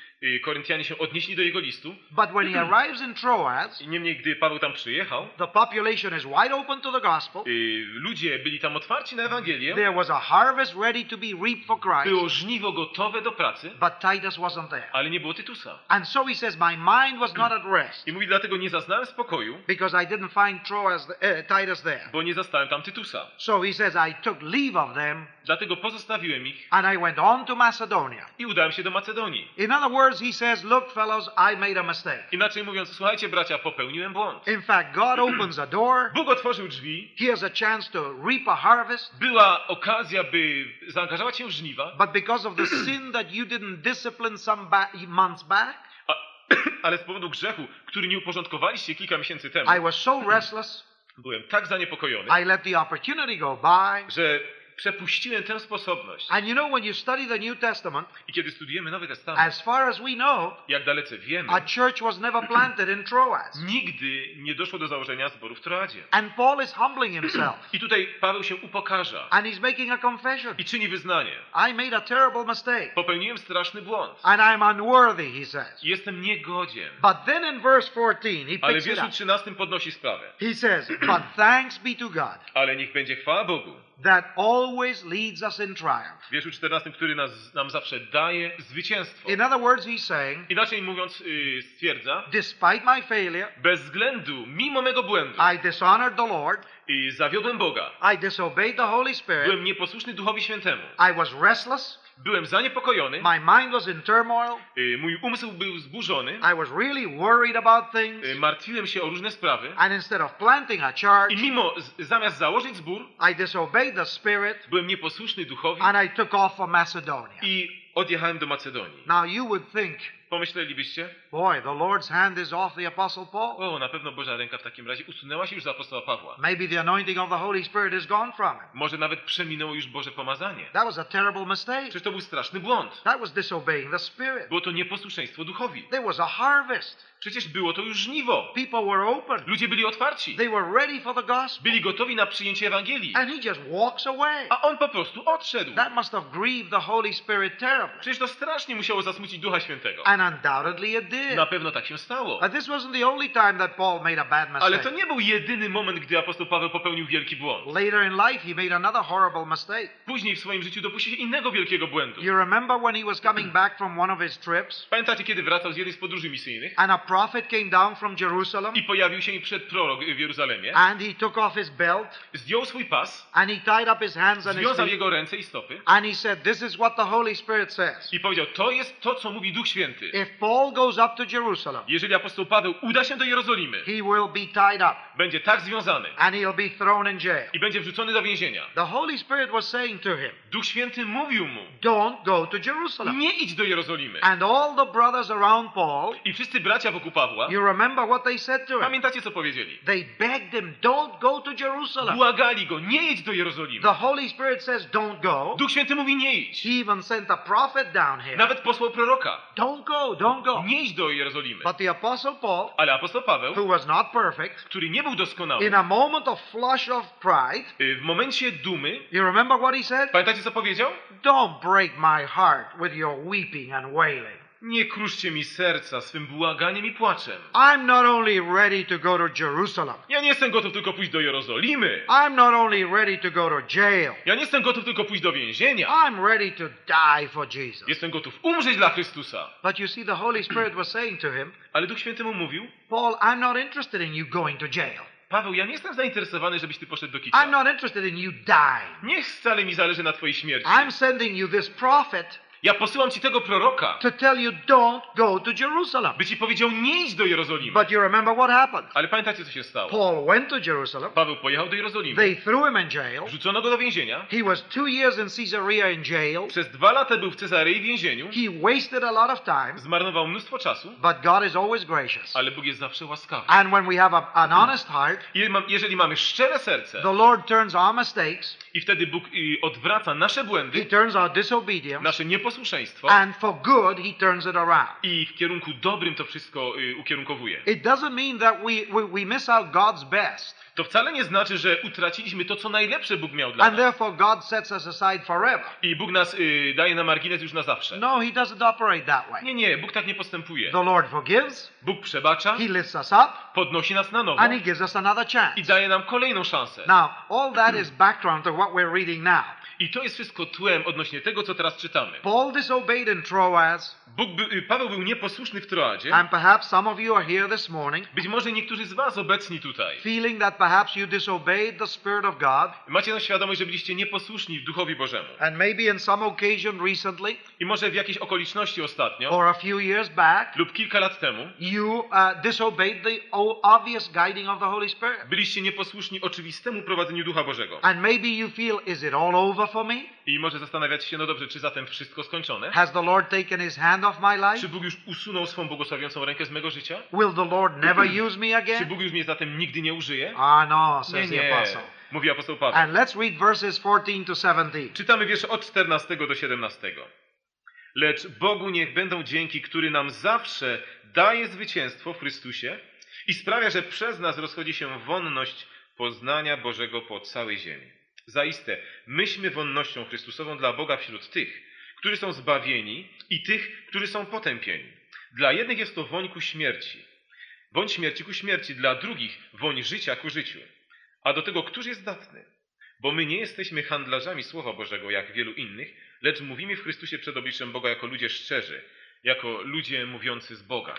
Koryntianie się odnieśli do jego listu. But when he arrives in Troas, I niemniej, gdy Paweł tam przyjechał, the population is wide open to the gospel. y, ludzie byli tam otwarci na Ewangelię. There was a harvest ready to be reaped for Było Christ, żniwo gotowe do pracy, but Titus wasn't there. ale nie było Tytusa. And so he says, My mind was not at rest I mówi, dlatego nie zaznałem spokoju, because I didn't find Troas, uh, Titus there. bo nie zastałem tam Tytusa. So he says, I took leave of them Dlatego pozostawiłem ich and I went on to Macedonia. i udałem się do Macedonii. In other words, he says, Look, fellows, I made a mistake. Inaczej mówiąc, słuchajcie bracia, popełniłem błąd. In fact, God opens a door. Bóg otworzył drzwi, Here's a chance to reap a harvest. była okazja, by zaangażować się w żniwa, But because of the sin that you didn't discipline some ba- months back, a, ale z powodu grzechu, który nie uporządkowaliście kilka miesięcy temu, I was so restless, byłem tak zaniepokojony, I let the opportunity go by. że przepuściłem tę sposobność. And you know, when you study the New Testament, I kiedy studujemy Nowy Testament, as far as we know, jak dalece wiemy, a church was never planted in Troas. nigdy nie doszło do założenia zboru w Troadzie. And Paul is humbling himself. I tutaj Paweł się upokarza And he's making a confession. i czyni wyznanie. I made a terrible mistake. Popełniłem straszny błąd. And I'm unworthy, he says. Jestem niegodzien. But then in verse 14, he Ale w wierszu up. 13 podnosi sprawę. He says, But thanks be to God Ale niech będzie chwała Bogu. That always leads us in triumph. W wierszu 14, który nas, nam zawsze daje zwycięstwo. In other words, he's saying, Inaczej mówiąc, yy, stwierdza, Despite my failure, bez względu, mimo mego błędu, I dishonored the Lord, i zawiodłem Boga, I disobeyed the Holy Spirit, byłem nieposłuszny Duchowi Świętemu, I was restless, byłem zaniepokojony, my mind was in turmoil, yy, mój umysł był zburzony, I was really worried about things, yy, martwiłem się o różne sprawy. And instead of planting a church, i mimo, zamiast założyć zbór, I disobeyed the Spirit, byłem nieposłuszny Duchowi and I took off for Macedonia. i odjechałem do Macedonii. Now you would think Pomyślelibyście, Boy, the Lord's hand is off the Apostle Paul. o, na pewno Boża ręka w takim razie usunęła się już z apostoła Pawła. Maybe the anointing of the Holy Spirit is gone from him. Może nawet przeminęło już Boże pomazanie. That was a terrible mistake. Przecież to był straszny błąd. That was disobeying the Spirit. Było to nieposłuszeństwo duchowi. There was a harvest. Przecież było to już żniwo. People were open. Ludzie byli otwarci. They were ready for the gospel. Byli gotowi na przyjęcie Ewangelii. And he just walks away. A on po prostu odszedł. That must have grieved the Holy Spirit terribly. Przecież to strasznie musiało zasmucić Ducha Świętego. And undoubtedly it did. Na pewno tak się stało. And this wasn't the only time that Paul made a bad Ale to nie był jedyny moment, gdy apostoł Paweł popełnił wielki błąd. Later in life, he made another horrible mistake. Później w swoim życiu dopuścił się innego wielkiego błędu. You remember when he was coming back from one of his trips, Pamiętacie, kiedy wracał z jednej z podróży misyjnych and a prophet came down from Jerusalem, i pojawił się przed prorok w Jeruzalemie, and he took off his belt, zdjął swój pas, and he tied up his hands and his związał feet, jego ręce i stopy and he said, This is what the Holy Spirit says. i powiedział, to jest to, co mówi Duch Święty. If Paul goes up to Jerusalem, Jeżeli apostoł Paweł uda się do Jerozolimy, he will be tied up, będzie tak związany and he'll be thrown in jail. i będzie wrzucony do więzienia. The Holy Spirit was saying to him, Duch Święty mówił mu, Don't go to Jerusalem. nie idź do Jerozolimy. And all the brothers around Paul, I wszyscy bracia wokół Pawła, you remember what they said to him? pamiętacie co powiedzieli? They begged him, Don't go to Jerusalem. Błagali go, nie idź do Jerozolimy. The Holy Spirit says, Don't go. Duch Święty mówi, nie idź. He even sent a prophet down here. Nawet posłał proroka. Don't go, don't go. Nie idź do Jerozolimy. But the Apostle Paul, Ale apostoł Paweł, who was not perfect, który nie był doskonały, in a moment of flush of pride, y, w momencie dumy, you remember what he said? pamiętacie co powiedział? Don't break my heart with your weeping and wailing. Nie kruszcie mi serca swym błaganiem i płaczem. I'm not only ready to go to Jerusalem, Ja nie jestem gotów tylko pójść do Jerozolimy. I'm not only ready to go to jail, Ja nie jestem gotów tylko pójść do więzienia. I'm ready to die for Jesus. Jestem gotów umrzeć dla Chrystusa. But you see, the Holy Spirit was saying to him, Ale Duch Święty mu mówił, Paul, I'm not interested in you going to jail. Paweł, ja nie jestem zainteresowany, żebyś ty poszedł do I'm kicia. not interested in you dying. Niech wcale mi zależy na twojej śmierci. I'm sending you this prophet Ja posyłam ci tego proroka, to tell you don't go to Jerusalem. by ci powiedział nie idź do Jerozolimy. But you remember what happened? Ale pamiętacie, co się stało? Paul went to Jerusalem. Paweł pojechał do Jerozolimy, They threw him in jail. wrzucono go do więzienia. He was two years in Caesarea in jail. Przez dwa lata był w Cezarei w więzieniu. He wasted a lot of time. Zmarnował mnóstwo czasu, But God is always gracious. ale Bóg jest zawsze łaskawy. And when we have a, an honest heart, Jeżeli mamy szczere serce the Lord turns our mistakes, i wtedy Bóg odwraca nasze He błędy, turns our disobedience, nasze nieposłuszeństwo and for good, He turns it around. i w kierunku dobrym to wszystko y, ukierunkowuje. It doesn't mean that we, we, we miss out God's best, To wcale nie znaczy, że utraciliśmy to, co najlepsze Bóg miał dla and nas. therefore God sets us aside forever. I Bóg nas y, daje na margines już na zawsze. No, He doesn't operate that way. Nie, nie, Bóg tak nie postępuje. The Lord forgives, Bóg przebacza, He lifts us up, podnosi nas na nowo and He gives us another chance. i daje nam kolejną szansę. Now, all that is background to what we're reading now. I to jest wszystko tłem odnośnie tego, co teraz czytamy. Paul disobeyed in Troas, by, y, Paweł był nieposłuszny w Troadzie. and perhaps some of you are here this morning Być może niektórzy z was obecni tutaj feeling that perhaps you disobeyed the Spirit of God, macie świadomość, że byliście nieposłuszni w Duchowi Bożemu. and maybe in some occasion recently I może w jakiejś okoliczności ostatnio or a few years back, lub kilka lat temu you uh, disobeyed the obvious guiding of the Holy Spirit. byliście nieposłuszni oczywistemu prowadzeniu Ducha Bożego. And maybe you feel, is it all over for me? I może zastanawiać się, no dobrze, czy zatem wszystko skończone? Has the Lord taken his hand off my Czy life? Bóg już usunął swą błogosławiącą rękę z mego życia? Will the Lord never use me Czy again? Bóg już mnie zatem nigdy nie użyje? Ah, no, Nie, says nie, apostle. mówi apostoł Paweł. And let's read verses 14 to 17. Czytamy wiersze od 14 do 17. Lecz Bogu niech będą dzięki, który nam zawsze daje zwycięstwo w Chrystusie i sprawia, że przez nas rozchodzi się wonność poznania Bożego po całej ziemi. Zaiste, myśmy wonnością Chrystusową dla Boga wśród tych, którzy są zbawieni i tych, którzy są potępieni. Dla jednych jest to woń ku śmierci, woń śmierci ku śmierci, dla drugich woń życia ku życiu. A do tego, któż jest zdatny? Bo my nie jesteśmy handlarzami Słowa Bożego, jak wielu innych, lecz mówimy w Chrystusie przed obliczem Boga jako ludzie szczerzy, jako ludzie mówiący z Boga.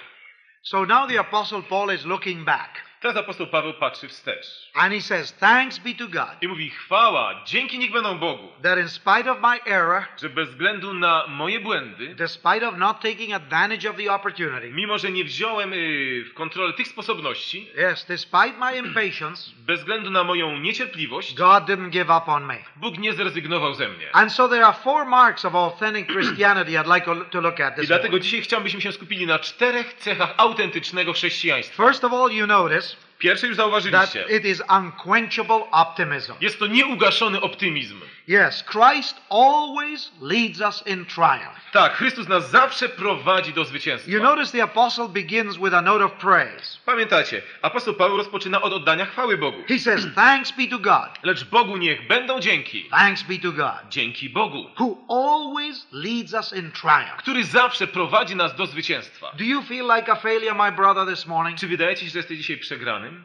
So now the Apostle Paul is looking back. Teraz apostoł Paweł patrzy wstecz And he says, Thanks be to God i mówi chwała, dzięki niech będą Bogu, that in spite of my error, że bez względu na moje błędy, despite of not taking advantage of the opportunity, mimo że nie wziąłem y, w kontrolę tych sposobności, yes, despite my impatience, bez względu na moją niecierpliwość, God didn't give up on me. Bóg nie zrezygnował ze mnie. And so there are four marks of authentic Christianity I'd like to look at I this dlatego morning. dzisiaj chciałbym, byśmy się skupili na czterech cechach autentycznego chrześcijaństwa. First of all, you notice Pierwsze już that zauważyliście. it is unquenchable optimism. Jest to nieugaszony optymizm. Yes, Christ always leads us in triumph. Tak, Chrystus nas zawsze prowadzi do zwycięstwa. You notice the apostle begins with a note of praise. Pamiętacie, apostoł Paweł rozpoczyna od oddania chwały Bogu. He says, Thanks be to God. Lecz Bogu niech będą dzięki. Thanks be to God, Dzięki Bogu, who always leads us in triumph. który zawsze prowadzi nas do zwycięstwa. Do you feel like a failure, my brother, this morning? Czy wydaje ci się, że jesteś dzisiaj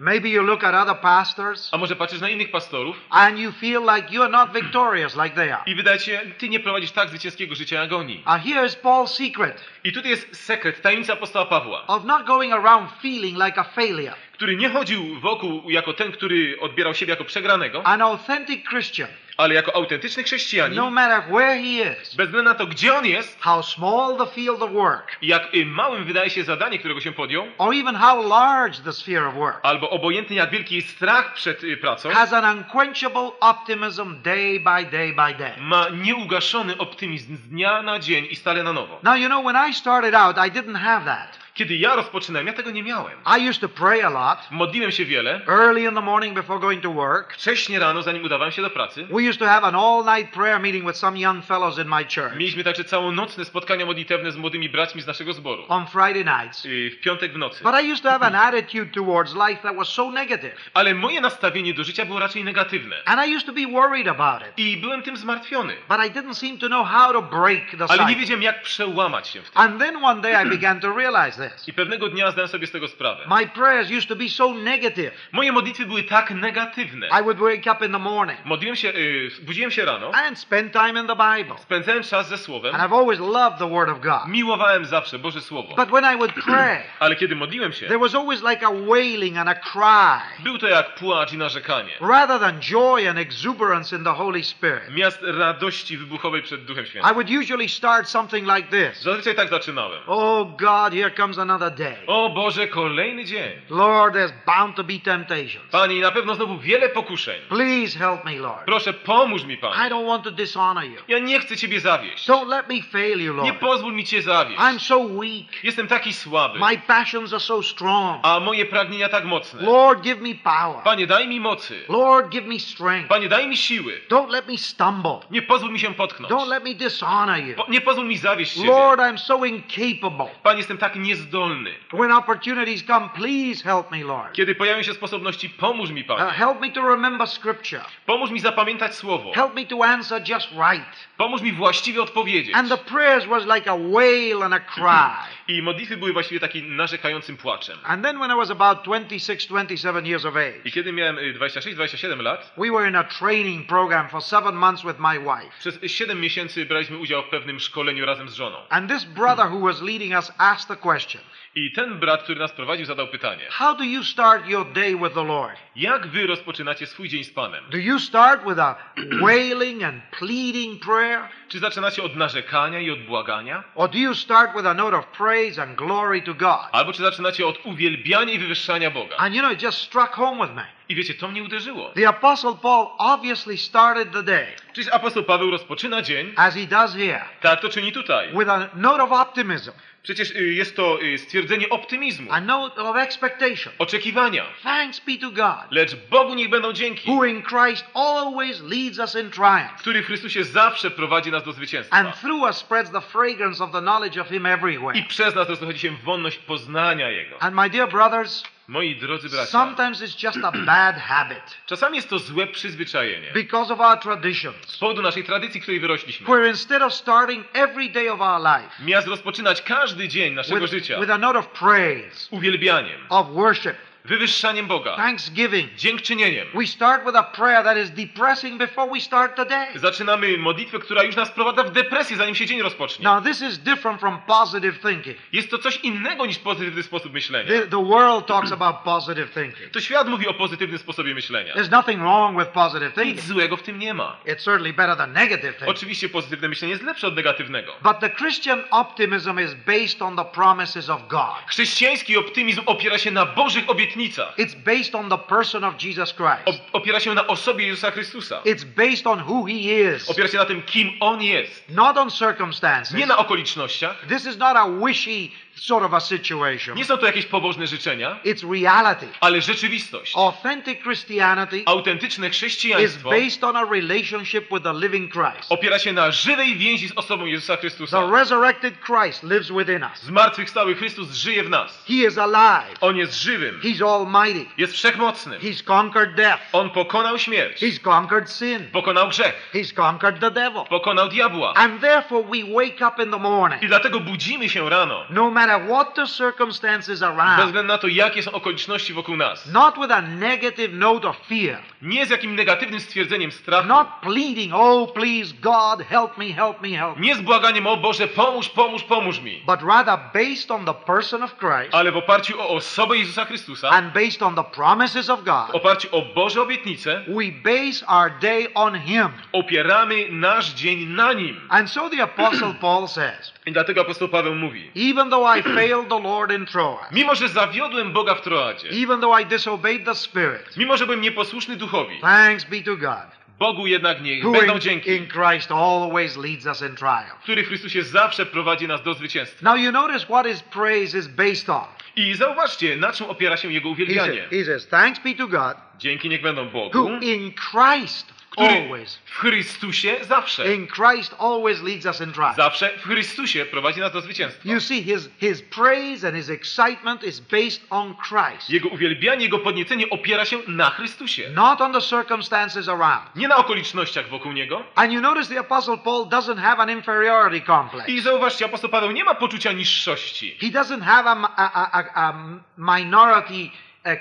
Maybe you look at other pastors A może patrzysz na innych pastorów and you feel like you are not victorious like they are. i wydaje się, ty nie prowadzisz tak zwycięskiego życia jak oni. Uh, here is Paul's secret I tutaj jest sekret, tajemnica apostoła Pawła, of not going around feeling like a failure. który nie chodził wokół jako ten, który odbierał siebie jako przegranego, An authentic Christian, ale jako autentyczny chrześcijanin, no matter where he is, bez względu na to, gdzie on jest how small the field of work, jak y, małym wydaje się zadanie, którego się podjął, or even how large the sphere of work, albo obojętnie jak wielki jest strach przed y, pracą, has an unquenchable optimism day by day by day. ma nieugaszony optymizm z dnia na dzień i stale na nowo. Now, you know, when I started out, I didn't have that. Kiedy ja rozpoczynałem, ja tego nie miałem. I used to pray a lot, Modliłem się wiele, early in the morning before going to work. wcześnie rano, zanim udawałem się do pracy. We used to have an all night prayer meeting with some young fellows in my church Mieliśmy także całonocne spotkania modlitewne z młodymi braćmi z naszego zboru. on Friday nights. y, W piątek w nocy. But I used to have an attitude towards life that was so negative. Ale moje nastawienie do życia było raczej negatywne. And I used to be worried about it. I byłem tym zmartwiony. But I didn't seem to know how to break the Ale nie cycle. wiedziałem, jak przełamać się w tym. And then one day I began to realize this. I pewnego dnia zdałem sobie z tego sprawę. My prayers used to be so negative. Moje modlitwy były tak negatywne. I would wake up in the morning Modliłem się, y, budziłem się rano, and spend time in the Bible. spędzałem czas ze Słowem, And I've always loved the Word of God. miłowałem zawsze Boże Słowo. But when I would pray, Ale kiedy modliłem się, there was always like a wailing and a cry był to jak płacz i narzekanie. rather than joy and exuberance in the Holy Spirit. Miast radości wybuchowej przed Duchem I Świętym. would usually start something like this. Zazwyczaj tak zaczynałem. Oh God, here comes another day. O Boże, kolejny dzień. Lord, there's bound to be temptations. Panie, na pewno znowu wiele pokuszeń. Please help me, Lord. Proszę, pomóż mi, I Panie. don't want to dishonor you. Ja nie chcę Ciebie zawieść. Don't let me fail you, Nie Lord. pozwól mi Cię zawieść. I'm so weak. Jestem taki słaby, My passions are so strong. a moje pragnienia tak mocne. Lord, give me power. Panie, daj mi mocy. Lord, give me strength. Panie, daj mi siły. Don't let me stumble. Nie pozwól mi się potknąć. Don't let me dishonor you. Po, nie pozwól mi zawieść Ciebie. Lord, I'm so incapable. Panie, jestem tak niezdolny. When opportunities come, please help me, Lord. Kiedy pojawią się sposobności, pomóż mi, Uh, Panie. help me to remember Scripture. Pomóż mi zapamiętać Słowo. Help me to answer just right. Pomóż mi właściwie odpowiedzieć. And the prayers was like a wail and a cry. I modlitwy były właściwie takim narzekającym płaczem. And then when I was about 26, 27 years of age, I kiedy miałem y, 26-27 lat, we were in a training program for seven months with my wife. przez 7 miesięcy braliśmy udział w pewnym szkoleniu razem z żoną. And this brother who was leading us asked the question, I ten brat, który nas prowadził, zadał pytanie. How do you start your day with the Lord? Jak wy rozpoczynacie swój dzień z Panem? Do you start with a wailing and pleading prayer? Czy zaczynacie od narzekania i od błagania? Or do you start with a note of praise and glory to God? Albo czy zaczynacie od uwielbiania i wywyższania Boga? And you know, it just struck home with me. I wiecie, to mnie uderzyło. The Apostle Paul obviously started the day, Czyż apostoł Paweł rozpoczyna dzień? as he does here, Tak to czyni tutaj. with a note of optimism, Przecież y, jest to y, stwierdzenie optymizmu, a note of expectation. oczekiwania. Thanks be to God, Lecz Bogu niech będą dzięki, who in Christ always leads us in triumph, który w Chrystusie zawsze prowadzi nas do zwycięstwa. and through us spreads the fragrance of the knowledge of Him everywhere. I przez nas rozchodzi się wonność poznania Jego. And my dear brothers, Moi drodzy bracia, sometimes it's just a bad habit czasami jest to złe przyzwyczajenie. because of our Z traditions, powodu naszej tradycji, której wyrośliśmy. where instead of starting every day of our life Miast rozpoczynać każdy dzień naszego with, życia with a note of praise, uwielbianiem, of worship, wywyższaniem Boga, thanksgiving. dziękczynieniem. We start with a prayer that is depressing before we start the day. Zaczynamy modlitwę, która już nas prowadza w depresję, zanim się dzień rozpocznie. Now, this is different from positive thinking. Jest to coś innego niż pozytywny sposób myślenia. The, the world talks about positive thinking. To świat mówi o pozytywnym sposobie myślenia. There's nothing wrong with positive Nic thinking. złego w tym nie ma. It's certainly better than negative thinking. Oczywiście pozytywne myślenie jest lepsze od negatywnego. But the Christian optimism is based on the promises of God. Chrześcijański optymizm opiera się na Bożych obietnicach. It's based on the person of Jesus Christ. Opiera się na osobie Jezusa Chrystusa. It's based on who he is, Opiera się na tym, kim On jest. not on circumstances. Nie na okolicznościach. This is not a wishy sort of a situation. Nie są to jakieś pobożne życzenia, It's reality. ale rzeczywistość. Authentic Christianity Autentyczne is chrześcijaństwo based on a relationship with the living Christ. opiera się na żywej więzi z osobą Jezusa Chrystusa. The resurrected Christ lives within us. Zmartwychwstały Chrystus żyje w nas. He is alive. On jest żywym. He's almighty. Jest wszechmocnym. He's conquered death. On pokonał śmierć. He's conquered sin. Pokonał grzech. He's conquered the devil. Pokonał diabła. And therefore we wake up in the I morning. dlatego budzimy się rano. No matter what the circumstances Bez around. względu na to, jakie są okoliczności wokół nas. Not with a negative note of fear. Nie z jakim negatywnym stwierdzeniem strachu. Not pleading, oh please God, help me, help me, help me. Nie z błaganiem, o Boże, pomóż, pomóż, pomóż mi. But rather based on the person of Christ Ale w oparciu o osobę Jezusa Chrystusa, and based on the promises of w God, oparciu o Boże obietnice, we base our day on Him. opieramy nasz dzień na Nim. And so the Apostle Paul says, I dlatego apostoł Paweł mówi, even though I failed the Lord in Troas, mimo że zawiodłem Boga w Troadzie, even though I disobeyed the Spirit, mimo że byłem nieposłuszny duchowi, thanks be to God, Bogu jednak niech who będą dzięki, in Christ always leads us in triumph. który w Chrystusie zawsze prowadzi nas do zwycięstwa. Now you notice what his praise is based on. I zauważcie, na czym opiera się Jego He, uwielbianie. says, he says, thanks be to God, Dzięki niech będą Bogu, who in Christ który always, w Chrystusie zawsze, in Christ always leads us in triumph. zawsze w Chrystusie prowadzi nas do zwycięstwa. You see, his, his praise and his excitement is based on Christ, Jego uwielbianie, Jego podniecenie opiera się na Chrystusie. not on the circumstances around. Nie na okolicznościach wokół Niego. And you notice the Apostle Paul doesn't have an inferiority complex. I zauważcie, apostoł Paweł nie ma poczucia niższości. He doesn't have a, a, a, a minority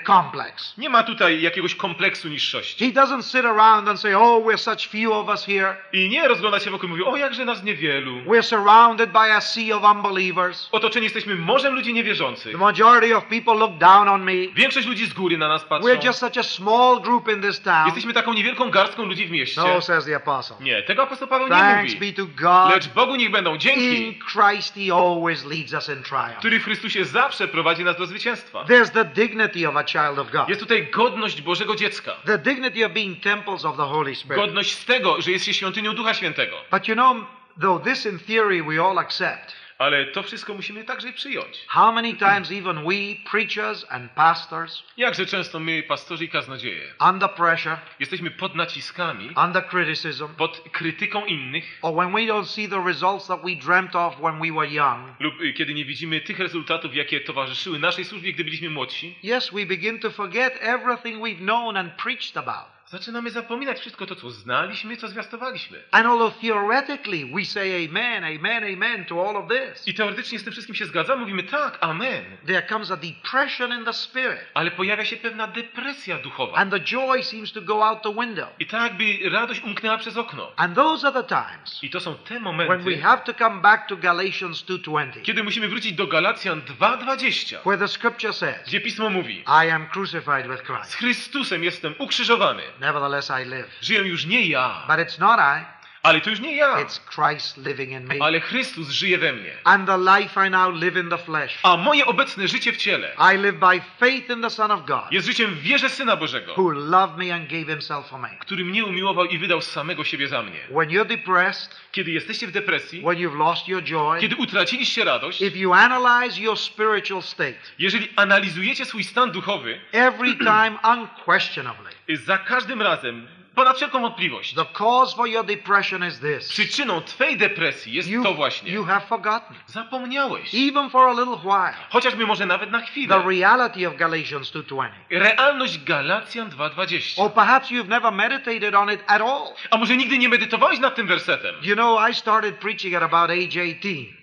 complex. Nie ma tutaj jakiegoś kompleksu niższości. He doesn't sit around and say, oh, we're such few of us here. I nie rozgląda się wokół i mówi, o jakże nas niewielu. We're surrounded by a sea of unbelievers. Otoczeni jesteśmy morzem ludzi niewierzących. The majority of people look down on me. Większość ludzi z góry na nas patrzą. We're just such a small group in this town. Jesteśmy taką niewielką garstką ludzi w mieście. No, says the apostle. Nie, tego apostoł Paweł nie Thanks mówi. be to God. Lecz Bogu niech będą In dzięki, Christ he always leads us in triumph. który w Chrystusie zawsze prowadzi nas do zwycięstwa. There's the dignity of a child of God. Jest tutaj godność Bożego dziecka. The dignity of being temples of the Holy Spirit. Godność z tego, że jest się świątynią Ducha Świętego. But you know, though this in theory we all accept, Ale to wszystko musimy także przyjąć. how many times even we, preachers and pastors, Jakże często my, pastorzy i kaznodzieje, under pressure, jesteśmy pod naciskami, under criticism, pod krytyką innych or when we don't see the results that we dreamt of when we were young, lub y, kiedy nie widzimy tych rezultatów, jakie towarzyszyły naszej służbie, gdy byliśmy młodsi, yes, we begin to forget everything we've known and preached about. Zaczynamy zapominać wszystko to, co znaliśmy, co zwiastowaliśmy. And although theoretically we say amen, amen, amen to all of this, I teoretycznie z tym wszystkim się zgadzamy, mówimy tak, amen. there comes a depression in the spirit, Ale pojawia się pewna depresja duchowa. and the joy seems to go out the window. I tak jakby radość umknęła przez okno. And those are the times I to są te when we momenty, have to come back to Galatians 2:20, kiedy musimy wrócić do Galacjan 2.20, where the scripture says, gdzie Pismo mówi "I am crucified with Z Christ; Chrystusem jestem ukrzyżowany. Nevertheless I live." Żyję już nie ja, But it's not I; ale to już nie ja, it's Christ living in me. ale Chrystus żyje we mnie. And the life I now live in the flesh, A moje obecne życie w ciele I live by faith in the Son of God, jest życiem w wierze Syna Bożego, who loved me and gave Himself for me. który mnie umiłował i wydał samego siebie za mnie. When you're depressed, Kiedy jesteście w depresji, when you've lost your joy, kiedy utraciliście radość, if you analyze your spiritual state, jeżeli analizujecie swój stan duchowy, every time unquestionably, za każdym razem, ponad wszelką wątpliwość, the cause for your depression is this. przyczyną Twej depresji jest You, to właśnie. you have forgotten, Zapomniałeś. even for a little while, Chociażby może nawet na the chwilę. reality of Galatians 2.20. Realność Galacjan 2.20. Or perhaps you've never meditated on it at all. A może nigdy nie medytowałeś nad tym wersetem? You know, I started preaching at about age 18.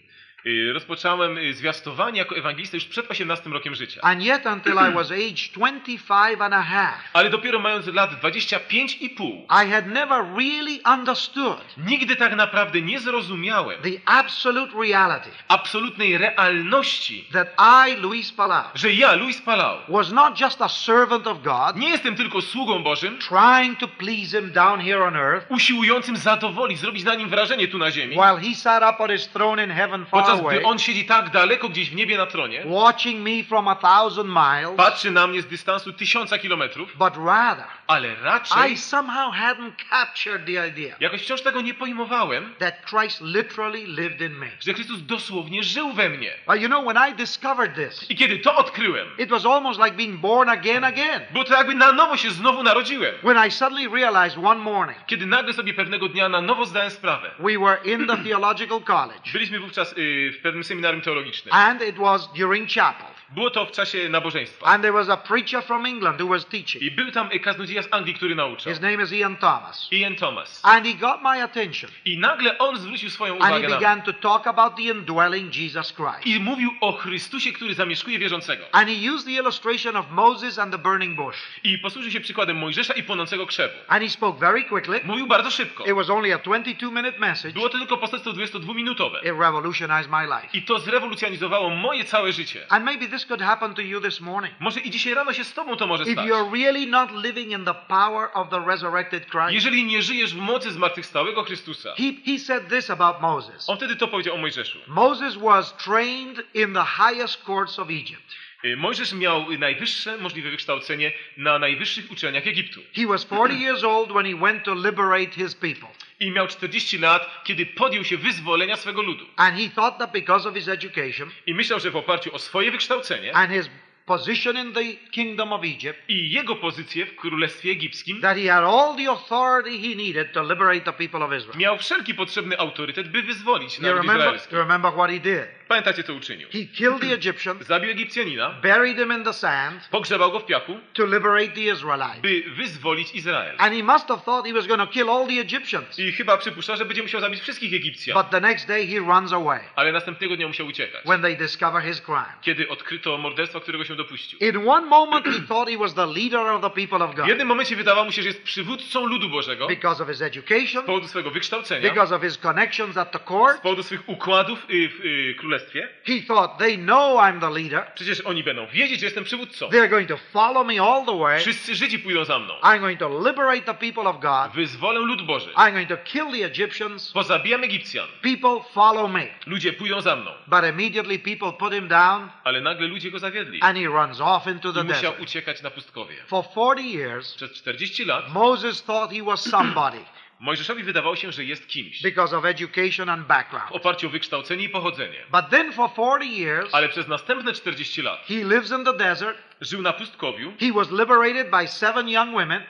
Y, Rozpocząłem y, zwiastowanie jako ewangelista już przed 18 rokiem życia. And yet, until I was aged 25 and a half, Ale dopiero mając lat 25 i pół, I had never really understood nigdy tak naprawdę nie zrozumiałem the absolute reality absolutnej realności, that I, Luis Palau, że ja, Luis Palau, was not just a servant of God, nie jestem tylko sługą Bożym, trying to please Him down here on earth, usiłującym zadowolić, zrobić na nim wrażenie tu na ziemi, while He sat up on His throne in heaven far podczas gdy on siedzi tak daleko gdzieś w niebie na tronie, watching me from a thousand miles, patrzy na mnie z dystansu tysiąca kilometrów, but rather, ale raczej I somehow hadn't captured the idea jakoś wciąż tego nie pojmowałem, that Christ literally lived in me. że Chrystus dosłownie żył we mnie. Well, you know, when I discovered this, I kiedy to odkryłem, it was almost like being born again again. było to jakby na nowo się znowu narodziłem. When I suddenly realized one morning Kiedy nagle sobie pewnego dnia na nowo zdałem sprawę. we were in the theological college Byliśmy wówczas y, w pewnym seminarium teologicznym. and it was during chapel. Było to w czasie nabożeństwa. And there was a preacher from England who was teaching. I był tam kaznodzieja z Anglii, który nauczał. His name is Ian Thomas. Ian Thomas. And he got my attention I nagle on zwrócił swoją and he uwagę na mnie. began to talk about the indwelling Jesus Christ. I mówił o Chrystusie, który zamieszkuje wierzącego. And he used the illustration of Moses and the burning bush. I posłużył się przykładem Mojżesza i płonącego krzewu. And he spoke very quickly. Mówił bardzo szybko. It was only a 22 minute message. Było to tylko poselstwo 22-minutowe. It revolutionized my life. I to zrewolucjonizowało moje całe życie. And maybe this could happen to you this morning. Może i dzisiaj rano się z tobą to może If stać. you're really not living in the power of the resurrected Christ. Jeżeli nie żyjesz w mocy zmartwychwstałego Chrystusa. He, he said this about Moses. On wtedy to powiedział o Mojżeszu. Moses was trained in the highest courts of Egypt. Y, Mojżesz miał najwyższe możliwe wykształcenie na najwyższych uczelniach Egiptu. He was 40 years old when he went to liberate his people. I miał 40 lat, kiedy podjął się wyzwolenia swego ludu. And he thought that because of his education I myślał, że w oparciu o swoje wykształcenie and his position in the kingdom of Egypt, i jego pozycję w królestwie egipskim, that he had all the authority he needed to liberate the people of Israel. miał wszelki potrzebny autorytet, by wyzwolić naród izraelski. you remember what he did? Pamiętacie, co uczynił? He killed the Egyptian, Zabił Egipcjanina, buried him in the sand pogrzebał go w piachu, to liberate the Israelites. by wyzwolić Izrael. And he must have thought he was going to kill all the Egyptians. I chyba przypuszcza, że będzie musiał zabić wszystkich Egipcjan. But the next day he runs away Ale następnego dnia musiał uciekać, when they discover his crime. kiedy odkryto morderstwa, którego się dopuścił. In one moment he thought he was the leader of the people of W jednym momencie wydawało mu się, że jest przywódcą ludu Bożego because of his z education, powodu swego wykształcenia, because of his connections at the z court. powodu swych układów y, w y, królestwie. He thought they know I'm the leader. Przecież oni będą wiedzieć, że jestem przywódcą. They're going to follow me all the way. Wszyscy Żydzi pójdą za mną. I'm going to liberate the people of God. Wyzwolę lud Boży. I'm going to kill the Egyptians. Pozabijam Egipcjan. People follow me. Ludzie pójdą za mną. But immediately people put him down Ale nagle ludzie go zawiedli. and he runs off into I the musiał desert. uciekać na pustkowie. For 40 years, Przez 40 lat Moses thought he was somebody Mojżeszowi wydawało się, że jest kimś. because of education and W background. oparciu o wykształcenie i pochodzenie. But then for 40 years, Ale przez następne 40 lat he lives in the desert. żył na pustkowiu. He was liberated by seven young women.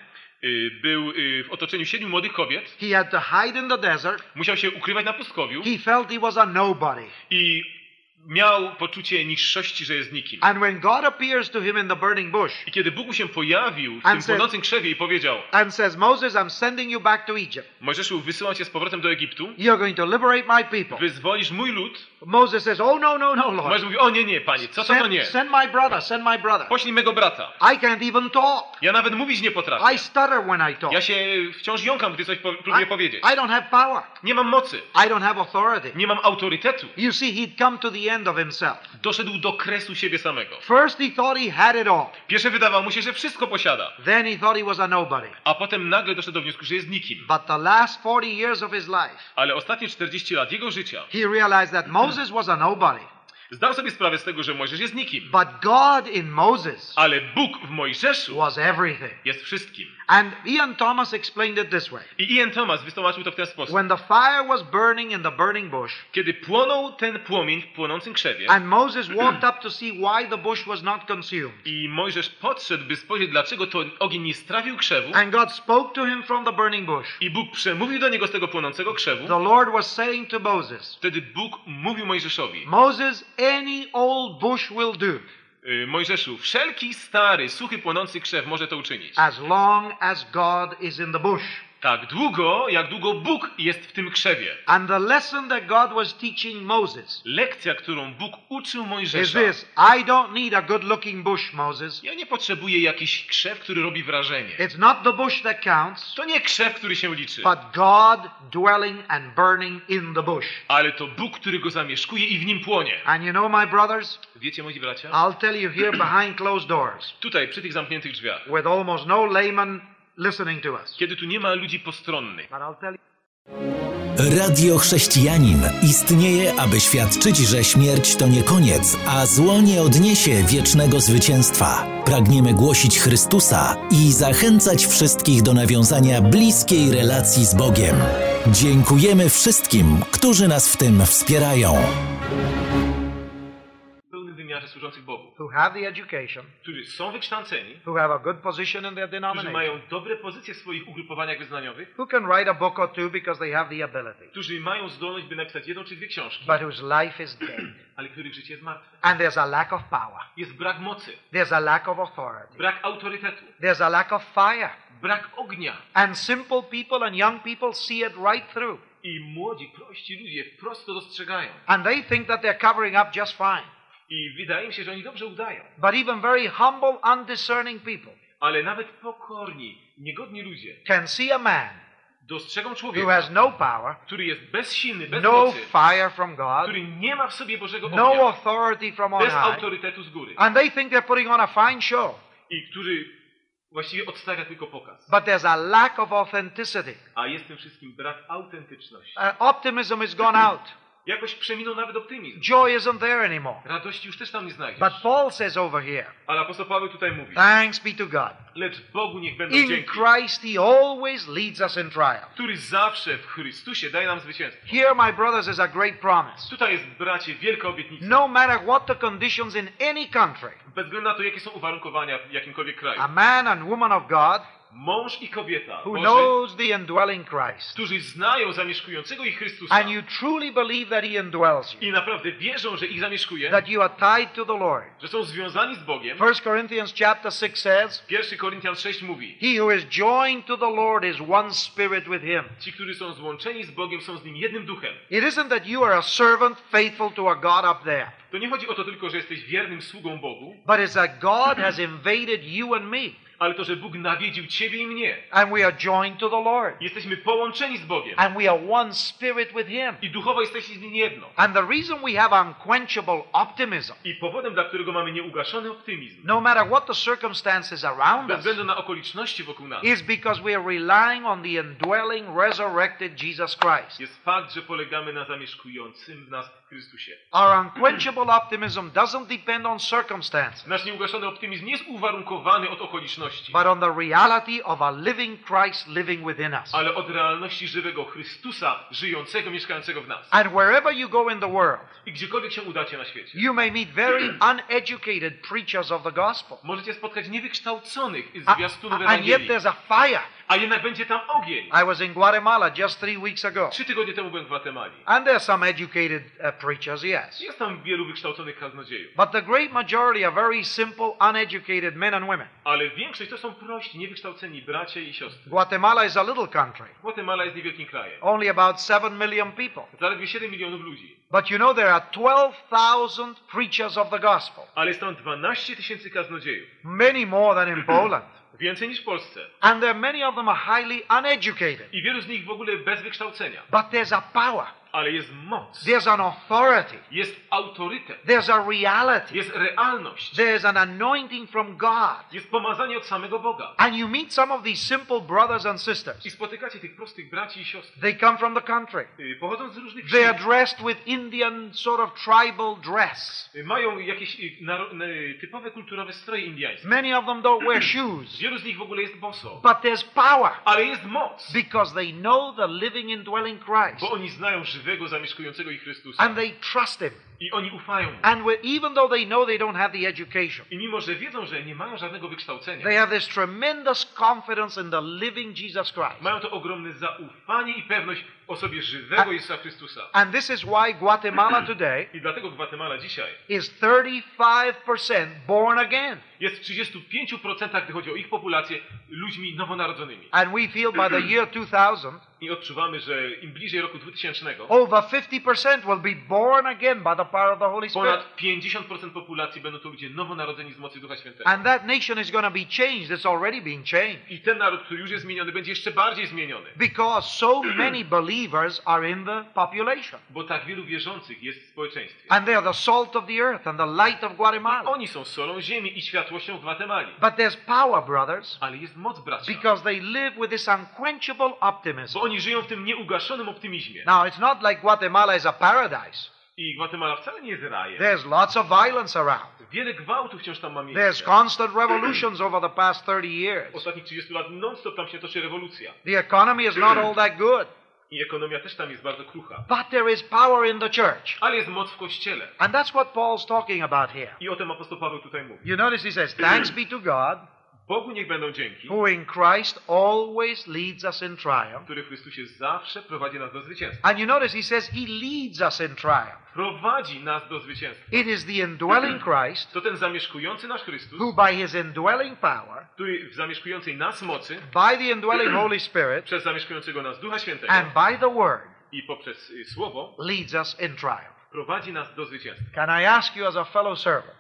y, Był y, w otoczeniu siedmiu młodych kobiet. He had to hide in the desert. Musiał się ukrywać na pustkowiu. He felt he was a nobody. I miał poczucie niższości, że jest nikim. And when God appears to him in the burning bush I kiedy Bóg mu się pojawił w tym said- płonącym krzewie i powiedział and says, Moses, I'm sending you back to Egypt. Mojżeszu, wysyłam cię z powrotem do Egiptu, You're going to liberate my people. wyzwolisz mój lud. Moses says, Oh, no, no, no, Lord. Mojżesz mówi, o nie, nie, panie, co to, nie? send my brother, send my brother. Poślij mego brata. I can't even talk. Ja nawet mówić nie potrafię. I stutter when I talk. Ja się wciąż jąkam, gdy coś po, I, próbuję powiedzieć. I don't have power. Nie mam mocy, I don't have authority. nie mam autorytetu. You see, he'd come to the end of himself. Doszedł do kresu siebie samego. First, he thought he had it all. Pierwsze wydawało mu się, że wszystko posiada, Then he thought he was a nobody. a potem nagle doszedł do wniosku, że jest nikim. But the last 40 years of his life, Ale ostatnie 40 lat jego życia he realized that Moses was a nobody. zdał sobie sprawę z tego, że Mojżesz jest nikim. But God in Moses Ale Bóg w Mojżeszu was everything. jest wszystkim. And Ian Thomas explained it this way. I Ian Thomas wytłumaczył to w ten sposób. When the fire was burning in the burning bush, Kiedy płonął ten płomień w płonącym krzewie and Moses walked up to see why the bush was not consumed, i Mojżesz podszedł, by spojrzeć, dlaczego to ogień nie strawił krzewu and God spoke to him from the burning bush, i Bóg przemówił do niego z tego płonącego krzewu, the Lord was saying to Moses, wtedy Bóg mówił Mojżeszowi Moses, any old bush will do, Mojżeszu, wszelki stary, suchy, płonący krzew może to uczynić. as long as God is in the bush. Tak długo, jak długo Bóg jest w tym krzewie. And the lesson that God was teaching Moses Lekcja, którą Bóg uczył is Mojżesza. this I don't need a good looking bush, Moses. Ja nie potrzebuję jakiś krzew, który robi wrażenie. It's not the bush that counts, To nie krzew, który się liczy, but God dwelling and burning in the bush. ale to Bóg, który go zamieszkuje i w nim płonie. And you know, my brothers, Wiecie, moi bracia? I'll tell you here behind closed doors, Tutaj, przy tych zamkniętych drzwiach, with almost no layman listening to us. kiedy tu nie ma ludzi postronnych, But I'll tell you. Radio Chrześcijanin istnieje, aby świadczyć, że śmierć to nie koniec, a zło nie odniesie wiecznego zwycięstwa. Pragniemy głosić Chrystusa i zachęcać wszystkich do nawiązania bliskiej relacji z Bogiem. Dziękujemy wszystkim, którzy nas w tym wspierają. Wymiarze służących Bogu, Who have the education, którzy są wykształceni, who have a good position in their którzy denomination, mają dobre pozycje w swoich ugrupowaniach wyznaniowych, who can write a book or two because they have the ability, którzy mają zdolność, by napisać jedną czy dwie książki, but whose life is dead. ale których życie jest martwe. And there's a lack of power. Jest brak mocy, There's a lack of authority. brak autorytetu, There's a lack of fire. brak ognia. And simple people and young people see it right through. I młodzi, prości ludzie wprost to dostrzegają. And they think that they're covering up just fine. I wydaje mi się, że oni dobrze udają. But even very humble, undiscerning people Ale nawet pokorni, niegodni ludzie can see a man dostrzegą who człowieka, has no power, który jest bezsilny, bez no mocy, fire from God, który nie ma w sobie Bożego no ognia, authority from on bez high, autorytetu z góry. and they think they're putting on a fine show. I który właściwie odstawia tylko pokaz. But there's a lack of authenticity. A jest w tym wszystkim brak autentyczności. Uh, optimism has gone out. Jakoś przeminął nawet optymizm. Joy isn't there anymore. Radości już też tam nie znajdziesz. But Paul says over here, Ale apostoł Paweł tutaj mówi, thanks be to God. lecz Bogu niech będą In dzięki, Christ he always leads us in triumph. który zawsze w Chrystusie daje nam zwycięstwo. Here, my brothers, is a great promise. Tutaj jest, bracie, wielka obietnica. No matter what the conditions in any country, Bez względu na to, jakie są uwarunkowania w jakimkolwiek kraju. a man and woman of God Mąż i kobieta, who Boży, knows the indwelling Christ, którzy znają zamieszkującego ich Chrystusa and you truly believe that he indwells you, i naprawdę wierzą, że ich zamieszkuje, that you are tied to the Lord. że są związani z Bogiem. 1 Corinthians chapter 6 says, 1 Koryntian 6 mówi, He who is joined to the Lord is one spirit with him. ci, którzy są złączeni z Bogiem, są z Nim jednym duchem. It isn't that you are a servant faithful to a God up there, To nie chodzi o to tylko, że jesteś wiernym sługą Bogu, but it's that God has invaded you and me, ale to, że Bóg nawiedził ciebie i mnie. and we are joined to the Lord, Jesteśmy połączeni z Bogiem and we are one spirit with him. i duchowo jesteśmy z Nim jedno. And the reason we have unquenchable optimism, I powodem, dla którego mamy nieugaszony optymizm, no matter what the circumstances around bez us, względu na okoliczności wokół nas, is because we are relying on the indwelling, resurrected Jesus Christ. jest fakt, że polegamy na zamieszkującym w nas Chrystusie. Our unquenchable optimism doesn't depend on circumstances, Nasz nieugaszony optymizm nie jest uwarunkowany od okoliczności, but on the reality of a living Christ living within us. ale od realności żywego Chrystusa, żyjącego, mieszkającego w nas. And wherever you go in the world, I gdziekolwiek się udacie na świecie, you may meet very uneducated preachers of the gospel. możecie spotkać niewykształconych zwiastunów and yet Ewangelii, there's a fire. A jednak będzie tam ogień. I was in Guatemala just three weeks ago. Trzy tygodnie temu byłem w Gwatemali. And there's some educated uh, preachers, yes. Jest tam wielu wykształconych kaznodziejów, But the great majority are very simple, uneducated men and women. ale większość to są prości, niewykształceni bracia i siostry. Guatemala is a little country, Gwatemala jest niewielkim krajem. only about 7 million people. Zaledwie 7 milionów ludzi. But you know, there are 12,000 preachers of the gospel, Ale jest tam 12 tysięcy kaznodziejów. many more than in Poland. Więcej niż w Polsce. And there many of them are highly uneducated. I wielu z nich w ogóle bez wykształcenia. But there's a power, Ale jest moc. there's an authority, Jest autorytet. there's a reality, Jest realność. there's an anointing from God. Jest pomazanie od samego Boga. And you meet some of these simple brothers and I sisters. spotykacie tych prostych braci i siostry. They come from the country. y, Pochodząc z różnych They are dressed with Indian sort of tribal dress. y, Mają jakieś y, typowe kulturowe stroje indiańskie. Many of them don't wear shoes. Wielu z nich w ogóle jest boso. But there's power Ale jest moc. because they know the living indwelling Christ. Bo oni znają żywego, zamieszkującego ich Chrystusa. And they trust Him. I oni ufają mu. And even though they know they don't have the education, I mimo, że wiedzą, że nie mają żadnego wykształcenia, they have this tremendous confidence in the living Jesus Christ. mają to ogromne zaufanie i pewność osobie żywego Jezusa Chrystusa. And this is why Guatemala today I dlatego Gwatemala dzisiaj is 35% born again. jest w 35%, gdy chodzi o ich populację, ludźmi nowonarodzonymi. And we feel by the year 2000, I odczuwamy, że im bliżej roku 2000, over 50% will be born again by the power of the Holy Spirit. ponad 50% populacji będą to ludzie nowonarodzeni z mocy Ducha Świętego. And that nation is going to be changed. It's already being changed. I ten naród, który już jest zmieniony, będzie jeszcze bardziej zmieniony. Because so many believers are in the population. Bo tak wielu wierzących jest w społeczeństwie. And they are the salt of the earth and the light of Guatemala. Oni są solą ziemi i światłością Gwatemali. But there's power, brothers, Ale jest moc, bracia. because they live with this unquenchable optimism. Bo oni żyją w tym nieugaszonym optymizmie. Now, it's not like Guatemala is a paradise. I Gwatemala wcale nie jest rajem. There's lots of violence around. Wiele gwałtów wciąż tam ma There's miejsce. constant revolutions over the past 30 W years. ostatnich 30 lat non-stop tam się toczy rewolucja. The economy is not all that good. I ekonomia też tam jest bardzo krucha. But there is power in the church. Ale jest moc w Kościele. And that's what Paul's talking about here. I o tym apostoł Paweł tutaj mówi. You notice he says, Thanks be to God, Bogu niech będą dzięki, who in Christ always leads us in triumph. który w Chrystusie zawsze prowadzi nas do zwycięstwa. And you notice he says, He leads us in triumph. Prowadzi nas do zwycięstwa. It is the indwelling Christ To ten zamieszkujący nasz Chrystus, who, by his indwelling power, który w zamieszkującej nas mocy, by the indwelling Holy Spirit, przez zamieszkującego nas Ducha Świętego and by the Word, i poprzez y, Słowo, leads us in triumph. prowadzi nas do zwycięstwa. Can I ask you as a fellow servant,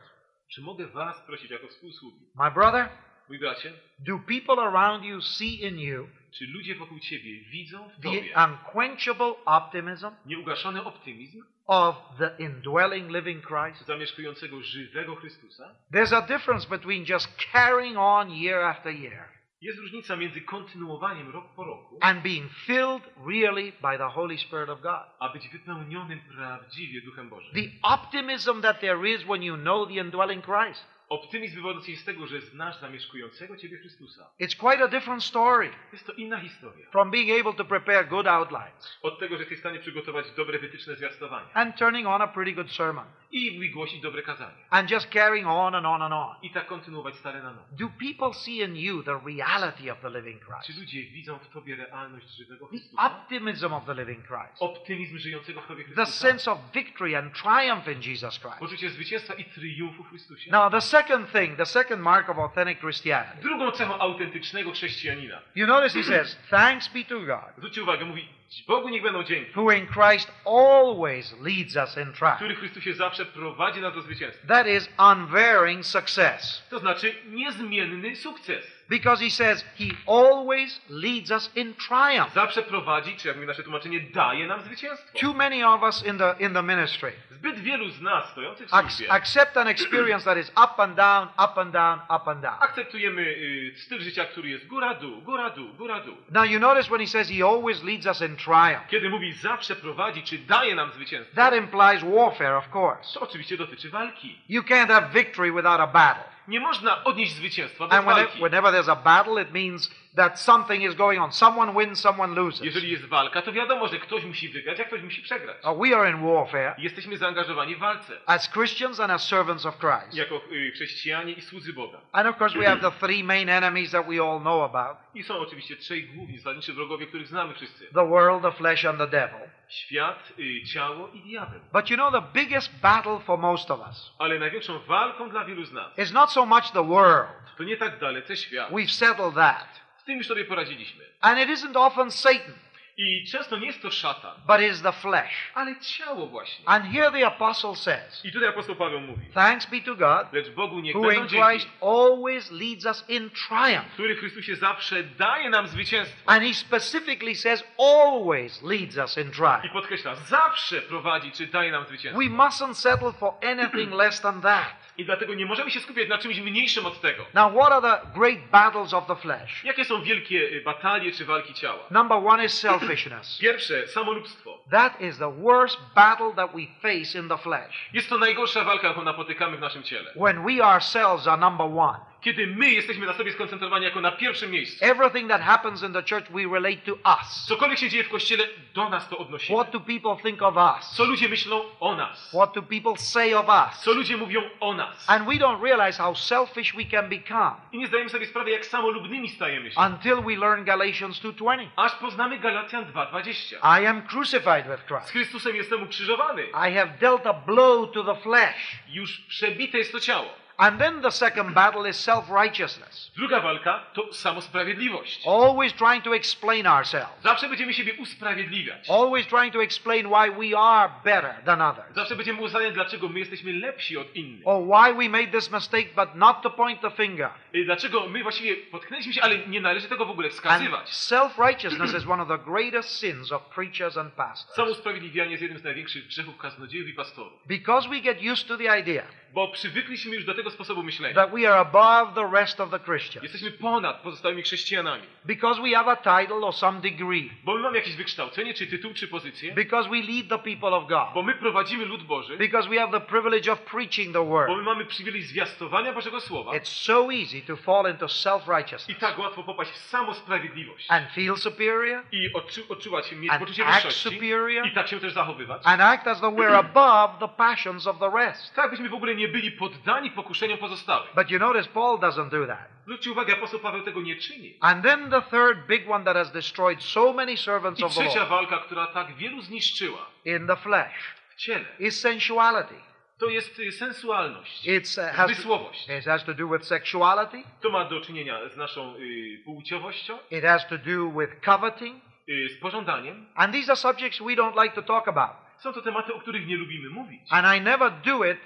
Czy mogę was prosić jako współsługi? my brother, Mój bracie, do people around you see in you czy ludzie wokół ciebie widzą w the tobie unquenchable optimism nieugaszony optymizm of the indwelling living Christ? zamieszkującego żywego Chrystusa? There's a difference between just carrying on year after year Jest różnica między kontynuowaniem rok po roku, and being filled really by the Holy Spirit of God. a być wypełnionym prawdziwie Duchem Bożym. The optimism that there is when you know the indwelling Christ. Optymizm wywodzący się z tego, że znasz zamieszkującego ciebie Chrystusa. It's quite a different story Jest to inna historia. from being able to prepare good outlines Od tego, że jesteś w stanie przygotować dobre wytyczne zwiastowania and turning on a pretty good sermon i wygłosić dobre kazanie. and just carrying on and on and on. I tak kontynuować stare na nowo. Do people see in you the reality of the living Czy Christ? ludzie widzą w tobie realność żywego The Chrystusa? optimism of the living Christ. Optymizm żyjącego w tobie The Chrystusa? sense of victory and triumph in Jesus Christ. Poczucie zwycięstwa i triumfu w Chrystusie? Now, the second thing, the second mark of authentic Christianity. Drugą cechą autentycznego chrześcijanina. You notice he says, Thanks be to God, Zwróćcie uwagę, mówi, Bogu niech będą dzięki, who in Christ always leads us in triumph. który w Chrystusie zawsze prowadzi nas do zwycięstwa. That is unvarying success. To znaczy niezmienny sukces. Because he says he always leads us in triumph. Zawsze prowadzi, czy jak mówi nasze tłumaczenie, daje nam zwycięstwo. Too many of us in the in the ministry Zbyt wielu z nas stojących w służbie accept an experience that is up and down, up and down, up and down. akceptujemy y, styl życia, który jest góra-dół, góra-dół, góra-dół. Now you notice when he says he always leads us in triumph. Kiedy mówi zawsze prowadzi, czy daje nam zwycięstwo, That implies warfare, of course. to oczywiście dotyczy walki. You can't have victory without a battle. Nie można odnieść zwycięstwa bez And whenever, walki. whenever there's a battle, it means that something is going on. Someone wins, someone loses. Jeżeli jest walka, to wiadomo, że ktoś musi wygrać, a ktoś musi przegrać. Uh, we are in warfare Jesteśmy zaangażowani w walce. as Christians and as servants of Christ. Jako y, chrześcijanie i słudzy Boga. And of course, we have the three main enemies that we all know about I są oczywiście trzej główni zasadniczy wrogowie, których znamy wszyscy. the world, the flesh, and the devil. Świat, y, ciało i diabeł. But you know, the biggest battle for most of us Ale największą walką dla wielu z nas is not so much the world. to nie tak dalece świat. We've settled that. Tym już sobie poradziliśmy. And it isn't often Satan, I często nie jest to szatan, but is the flesh. ale ciało właśnie. And here the apostle says, I tutaj apostoł Paweł mówi, Thanks be to God, lecz Bogu niech who in Christ always leads us in triumph. który w Chrystusie zawsze daje nam zwycięstwo. And he specifically says, always leads us in I triumph. podkreśla, zawsze prowadzi, czy daje nam zwycięstwo. We mustn't settle for anything less than that. I dlatego nie możemy się skupiać na czymś mniejszym od tego. Now, what are the great battles of the flesh? Jakie są wielkie y, batalie czy walki ciała? Number one is selfishness. Pierwsze, samolubstwo. That is the worst battle that we face in the flesh. Jest to najgorsza walka, jaką napotykamy w naszym ciele. When we ourselves are number one. Kiedy my jesteśmy na sobie skoncentrowani jako na pierwszym miejscu. Everything that happens in the church, we relate to us. Cokolwiek się dzieje w Kościele, do nas to odnosimy. What do people think of us? Co ludzie myślą o nas? What do people say of us? Co ludzie mówią o nas? And we don't realize how selfish we can become I nie zdajemy sobie sprawy, jak samolubnymi stajemy się. until we learn Galatians 2:20. Aż poznamy Galacjan 2.20. I am crucified with Z Christ. Chrystusem jestem ukrzyżowany. I have dealt a blow to the flesh. Już przebite jest to ciało. And then the second battle is self-righteousness. Druga walka to samosprawiedliwość. Always trying to explain ourselves. Zawsze będziemy siebie usprawiedliwiać. Always trying to explain why we are better than others. Zawsze będziemy uznać, dlaczego my jesteśmy lepsi od innych. Or why we made this mistake, but not to point the finger. Y, Dlaczego my właściwie potknęliśmy się, ale nie należy tego w ogóle wskazywać. self-righteousness is one of the greatest sins of preachers and pastors. Samousprawiedliwianie jest jednym z największych grzechów kaznodziejów i pastorów. Because we get used to the idea Bo przywykliśmy już do tego sposobu myślenia. that we are above the rest of the Christians. Jesteśmy ponad pozostałymi chrześcijanami. Because we have a title or some degree. Bo my mamy jakieś wykształcenie, czy tytuł, czy pozycję. Because we lead the people of Bo God. my prowadzimy lud Boży. Because we have the privilege of preaching the Bo word. my mamy przywilej zwiastowania Bożego Słowa. It's so easy to fall into I self-righteousness tak łatwo popaść w samosprawiedliwość. and feel superior I odczu, odczuwać, mieć and poczucie act wyższości. superior I tak się też zachowywać. and act as though we're above the passions of the rest. Tak, byśmy w ogóle nie byli poddani pokuszeniom pozostałych. But you notice Paul doesn't do that. Zwróćcie uwagę, apostoł Paweł tego nie czyni. And then the third big one that has destroyed so many servants I of the trzecia Lord walka, która tak wielu zniszczyła in the flesh w ciele, is sensuality. to jest y, sensualność, It's, uh, has, to, zmysłowość. it has to do with sexuality. To ma do czynienia z naszą y, płciowością, It has to do with coveting. y, z pożądaniem. And these are subjects we don't like to talk about. Są to tematy, o których nie lubimy mówić. And I never do it,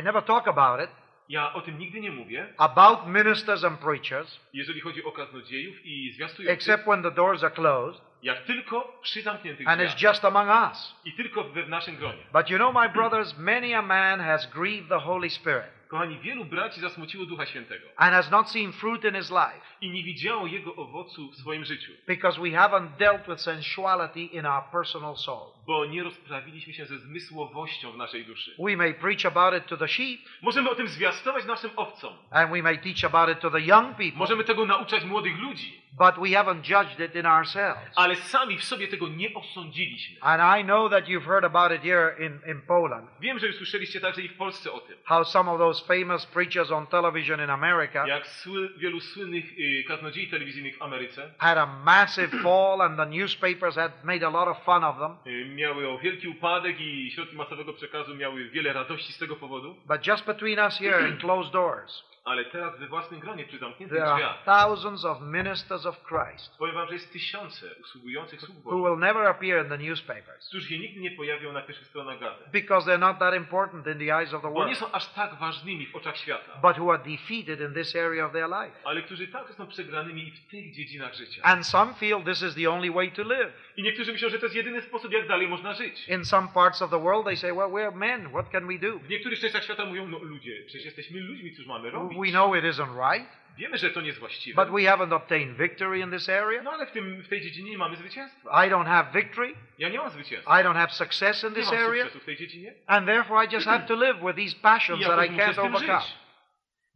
I never talk about it, Ja o tym nigdy nie mówię, about ministers and preachers, jeżeli chodzi o kaznodziejów i zwiastujących, except when the doors are closed. Jak tylko przy zamkniętych and it's just among us. i tylko w naszym gronie. But you know, my brothers, many a man has grieved the Holy Spirit Kochani, wielu braci zasmuciło Ducha Świętego and has not seen fruit in his life i nie widziało jego owocu w swoim życiu, because we haven't dealt with sensuality in our personal soul. bo nie rozprawiliśmy się ze zmysłowością w naszej duszy. We may preach about it to the sheep Możemy o tym zwiastować naszym owcom. and we may teach about it to the young people, Możemy tego nauczać młodych ludzi, but we haven't judged it in ourselves. ale sami w sobie tego nie osądziliśmy. And I know that you've heard about it here in, in Poland, Wiem, że już słyszeliście także i w Polsce o tym. how some of those famous preachers on television in America Jak sły, wielu słynnych y, kaznodziei telewizyjnych w Ameryce had a massive fall and the newspapers had made a lot of fun of them. y, miały wielki upadek i środki masowego przekazu miały wiele radości z tego powodu, But just between us here in closed doors, ale teraz we własnym gronie przy zamkniętych there are drzwiach thousands of ministers of Christ powiem wam, że jest tysiące usługujących sług who Bożych, will never appear in the newspapers którzy się nigdy nie pojawią na pierwszych stronach gazet. because they're not that important in the eyes of the Bo nie world, są aż tak ważnymi w oczach świata, but who are defeated in this area of their life. ale którzy także są przegranymi w tych dziedzinach życia. And some feel this is the only way to live. I niektórzy myślą, że to jest jedyny sposób, jak dalej można żyć. In some parts of the world, they say, well, we're men. What can we do? W niektórych częściach świata mówią, no ludzie, przecież jesteśmy ludźmi, cóż mamy robić? We know it isn't right, Wiemy, że to nie jest właściwe. but we haven't obtained victory in this area. No ale w, tym, w tej dziedzinie nie mamy zwycięstwa. I don't have victory. Ja nie mam zwycięstwa. I don't have success in this area. w tej dziedzinie. And therefore, I just have to live with these passions ja that I can't overcome. żyć.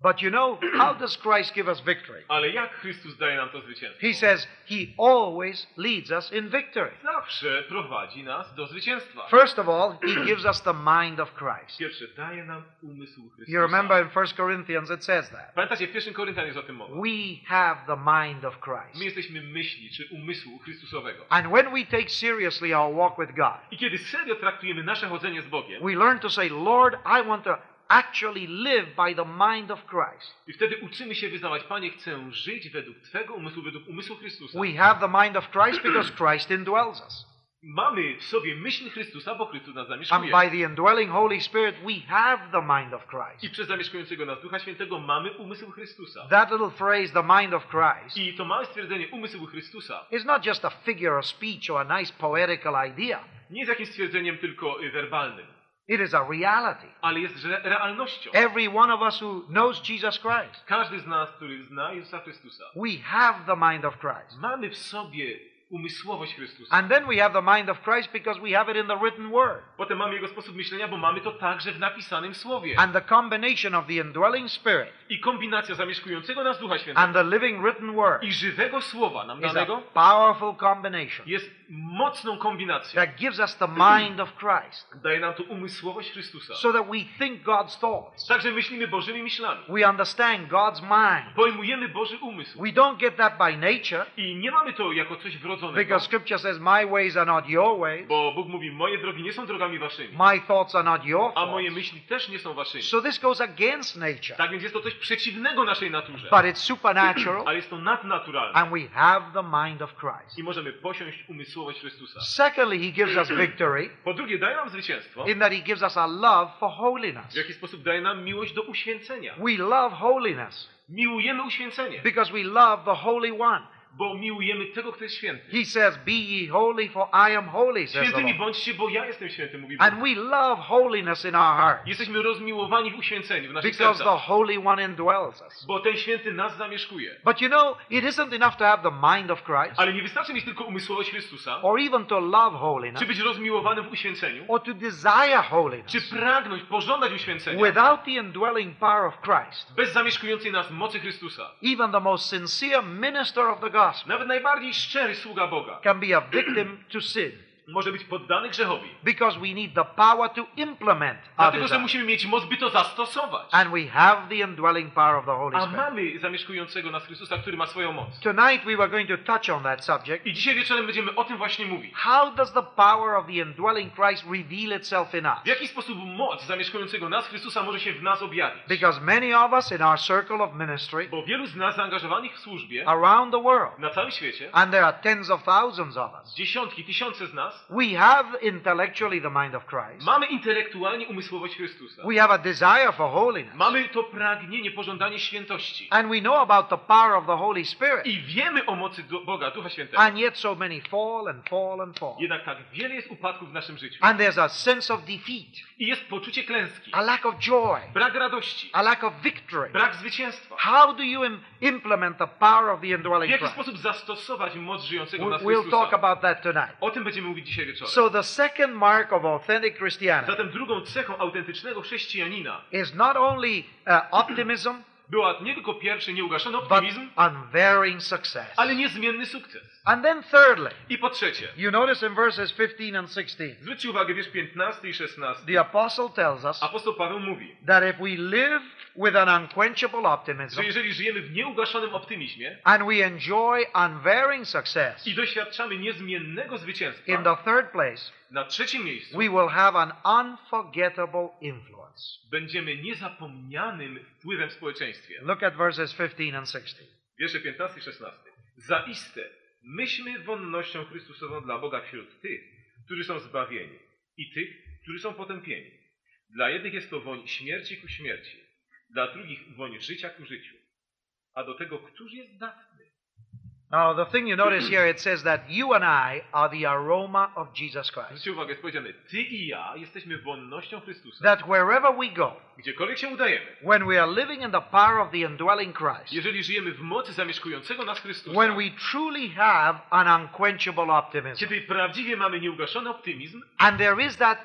But you know, how does Christ give us victory? Ale jak Chrystus daje nam to zwycięstwo? He says he always leads us in victory. Zawsze prowadzi nas do zwycięstwa. First of all, he gives us the mind of Christ. Pierwsze, daje nam umysł Chrystusa. You remember in 1 Corinthians it says that. Pamiętacie, w pierwszym Koryntian jest o tym mowa. We have the mind of My Christ. jesteśmy myśli, czy umysłu Chrystusowego. And when we take seriously our walk with God, I kiedy serio traktujemy nasze chodzenie z Bogiem, we learn to say, Lord, I want to actually live by the mind of Christ. i wtedy uczymy się wyznawać, Panie, chcę żyć według Twego umysłu, według umysłu Chrystusa. We have the mind of Christ because Christ indwells us. Mamy w sobie myśl Chrystusa, bo Chrystus nas And zamieszkuje. by the indwelling Holy Spirit, we have the mind of I Christ. przez zamieszkującego nas Ducha Świętego mamy umysł Chrystusa. That little phrase, the mind of Christ, I to małe stwierdzenie umysł Chrystusa is not just a figure of speech or a nice poetical idea. nie jest jakimś stwierdzeniem tylko y, werbalnym, It is a reality. ale jest re realnością. Every one of us who knows Jesus Christ, Każdy z nas, który zna Jezusa Chrystusa, we have the mind of Christ. mamy w sobie umysłowość Chrystusa. And then we have the mind of Christ because we have it in the written word. Potem mamy Jego sposób myślenia, bo mamy to także w napisanym Słowie. And the combination of the indwelling spirit I kombinacja zamieszkującego nas Ducha Świętego and the living written word i żywego Słowa nam is a danego powerful combination jest mocną kombinacją. that gives us the mind of Christ Daje nam to umysłowość Chrystusa. so that we think God's thoughts. Także myślimy Bożymi myślami. We understand God's mind. Pojmujemy Boży umysł. We don't get that by nature I nie mamy to jako coś wrodzonego. because scripture says my ways are not your ways. Bo Bóg mówi, moje drogi nie są drogami waszymi, My thoughts are not your a moje thoughts. myśli też nie są waszymi. So this goes against nature. Tak więc jest to coś przeciwnego naszej naturze. But it's supernatural Ale jest to nadnaturalne. and we have the mind of Christ. I możemy posiąść umysłowość Chrystusa. Secondly, he gives us victory Po drugie, daje nam zwycięstwo. in that he gives us a love for W holiness. jaki sposób daje nam miłość do uświęcenia. We love holiness Miłujemy uświęcenie, because we love the Holy One. Bo miłujemy tego, kto jest święty. He says, Be ye holy, for I am holy, says the Świętymi Lord. bądźcie, bo ja jestem święty, mówi Bóg. And we love holiness in our heart Jesteśmy rozmiłowani w uświęceniu, w naszych because the sercach, Holy One indwells us. bo ten święty nas zamieszkuje. But you know, it isn't enough to have the mind of Christ Ale nie wystarczy mieć tylko umysłowość Chrystusa, or even to love holiness czy być rozmiłowanym w uświęceniu, or to desire holiness czy pragnąć, pożądać uświęcenia, without the indwelling power of Christ. bez zamieszkującej nas mocy Chrystusa. Even the most sincere minister of the gospel. Nawet najbardziej szczery sługa Boga. Can be a victim to sin może być poddany grzechowi, because we need the power to implement dlatego że musimy mieć moc, by to zastosować. And we have the indwelling power of the Holy A Spirit. mamy zamieszkującego nas Chrystusa, który ma swoją moc. Tonight we were going to touch on that subject. I dzisiaj wieczorem będziemy o tym właśnie mówić. How does the power of the indwelling Christ reveal itself in us? W jaki sposób moc zamieszkującego nas Chrystusa może się w nas objawić? Because many of us in our circle of ministry Bo wielu z nas zaangażowanych w służbie around the world, na całym świecie, and there are tens of thousands of us, dziesiątki, tysiące z nas, we have intellectually the mind of Christ. mamy intelektualnie umysłowość Chrystusa. We have a desire for holiness. Mamy to pragnienie, pożądanie świętości. And we know about the power of the Holy Spirit. I wiemy o mocy Boga, Ducha Świętego. And yet so many fall and fall and fall. Jednak tak wiele jest upadków w naszym życiu. And there's a sense of defeat, I jest poczucie klęski, a lack of joy, brak radości, a lack of victory. brak zwycięstwa. How do you im- implement the power of the W indwelling jaki Christ? sposób zastosować moc żyjącego w nas We'll talk Chrystusa? about that tonight. O tym będziemy mówić dzisiaj wieczorem. So the second mark of authentic Christianity Zatem drugą cechą autentycznego chrześcijanina is not only uh, optimism, była nie tylko pierwszy nieugaszony optymizm, unvarying success. ale niezmienny sukces. And then thirdly, I po trzecie, you notice in verses 15 and 16, zwróćcie uwagę, wiersz 15 i 16. the apostle tells us Apostoł Paweł mówi, that if we live with an unquenchable optimism że jeżeli żyjemy w nieugaszonym optymizmie and we enjoy unvarying success, i doświadczamy niezmiennego in zwycięstwa, the third place, na trzecim miejscu we will have an unforgettable influence. będziemy niezapomnianym wpływem w społeczeństwie. Look at verses 15 and 16. Wiersze 15 i 16. Zaiste, myśmy wonnością Chrystusową dla Boga wśród tych, którzy są zbawieni i tych, którzy są potępieni. Dla jednych jest to woń śmierci ku śmierci, dla drugich woń życia ku życiu. A do tego, któż jest zdatny? Now, the thing you notice here, it says that you and I are the aroma of Jesus Christ. Zwróćcie uwagę, jest powiedziane, ty i ja jesteśmy wonnością Chrystusa. That wherever we go, Gdziekolwiek się udajemy, when we are living in the power of the indwelling Christ, jeżeli żyjemy w mocy zamieszkującego nas Chrystusa, when we truly have an unquenchable optimism, kiedy prawdziwie mamy nieugaszony optymizm and there is that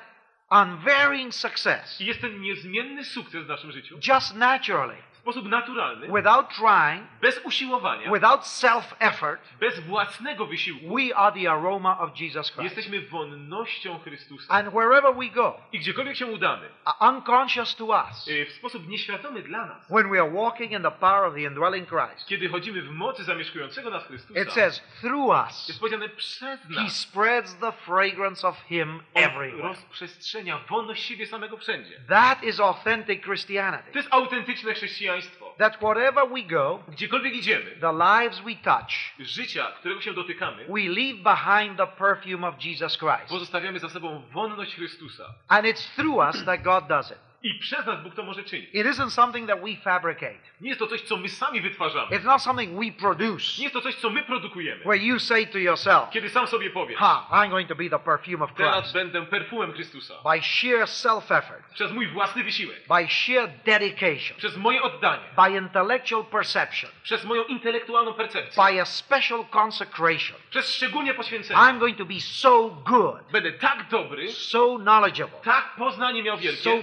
unvarying success, i jest ten niezmienny sukces w naszym życiu, just naturally, sposób naturalny, without trying, bez usiłowania, without self effort, bez własnego wysiłku, we are the aroma of Jesus Christ. jesteśmy wonnością Chrystusa. And wherever we go, I gdziekolwiek się udamy, unconscious to us, y, w sposób nieświadomy dla nas, when we are walking in the power of the indwelling Christ, kiedy chodzimy w mocy zamieszkującego nas Chrystusa, it says, through us, jest powiedziane przez He nas. spreads the fragrance of Him everywhere. rozprzestrzenia wolność siebie samego wszędzie. That is authentic Christianity. To jest autentyczne chrześcijaństwo. That wherever we go, Gdziekolwiek idziemy, the lives we touch, życia, którego się dotykamy, we leave behind the perfume of Jesus Christ. pozostawiamy za sobą wonność Chrystusa. And it's through us that God does it. I przez nas Bóg to może czynić. It isn't something that we fabricate. Nie jest to coś, co my sami wytwarzamy. It's not something we produce. Nie jest to coś, co my produkujemy. Where you say to yourself, Kiedy sam sobie powiesz, Ha, I'm going to be the perfume of teraz Christ. będę perfumem Chrystusa. By sheer self-effort, Przez mój własny wysiłek. by sheer dedication, Przez moje oddanie. by intellectual perception, Przez moją intelektualną percepcję. by a special consecration. Przez szczególnie poświęcenie. I'm going to be so good, Będę tak dobry, so knowledgeable, tak poznanie miał so wielkie,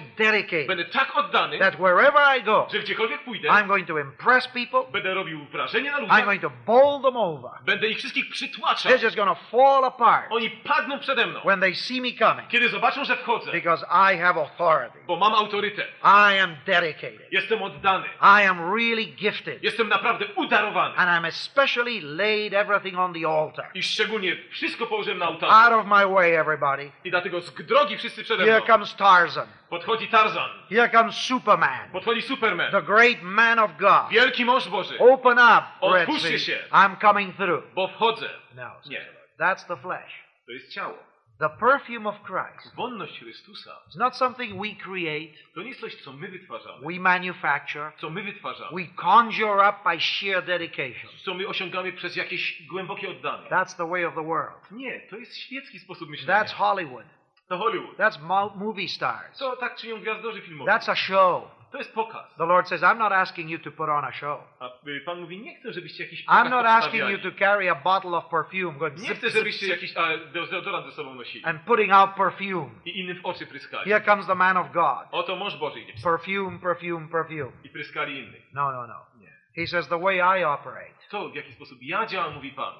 dedicated, będę tak oddany, that wherever I go, że gdziekolwiek pójdę, I'm going to impress people. będę robił wrażenie na I'm ludziach, going to bowl them over. będę ich wszystkich przytłaczał. They're just going to fall apart Oni padną przede mną, when they see me coming kiedy zobaczą, że wchodzę, because I have authority. bo mam autorytet. I am dedicated. Jestem oddany. I am really gifted. Jestem naprawdę udarowany. And I'm especially laid everything on the altar. I szczególnie wszystko położyłem na ołtarzu. Out of my way, everybody. I dlatego z drogi wszyscy przede Here mną. comes Tarzan. Podchodzi Tarzan, Here comes Superman, podchodzi Superman, the great man of God. wielki mąż Boży, Open up, Red Otwórzcie Sea. się. I'm coming through. bo wchodzę. No, Nie, that's the flesh. to jest ciało. The perfume of Christ Wonność Chrystusa is not something we create, to nie jest coś, co my wytwarzamy, we manufacture, co my wytwarzamy, we conjure up by sheer dedication. co my osiągamy przez jakieś głębokie oddanie. That's the way of the world. Nie, to jest świecki sposób myślenia. That's Hollywood. To Hollywood. That's movie stars. To tak czynią gwiazdorzy filmowi. That's a show. To jest pokaz. The Lord says, I'm not asking you to put on a show. A Pan mówi, nie chcę, żebyście jakiś I'm not asking you to carry a bottle of perfume, going Nie chcę, żebyście jakiś deodorant ze sobą nosili and putting out perfume. i innym w oczy pryskali. Here comes the man of God. Oto mąż Boży idzie Perfume, perfume, perfume. i pryskali innych. No, no, no. Nie. He says, the way I operate, To, w jaki sposób ja działam, mówi Pan.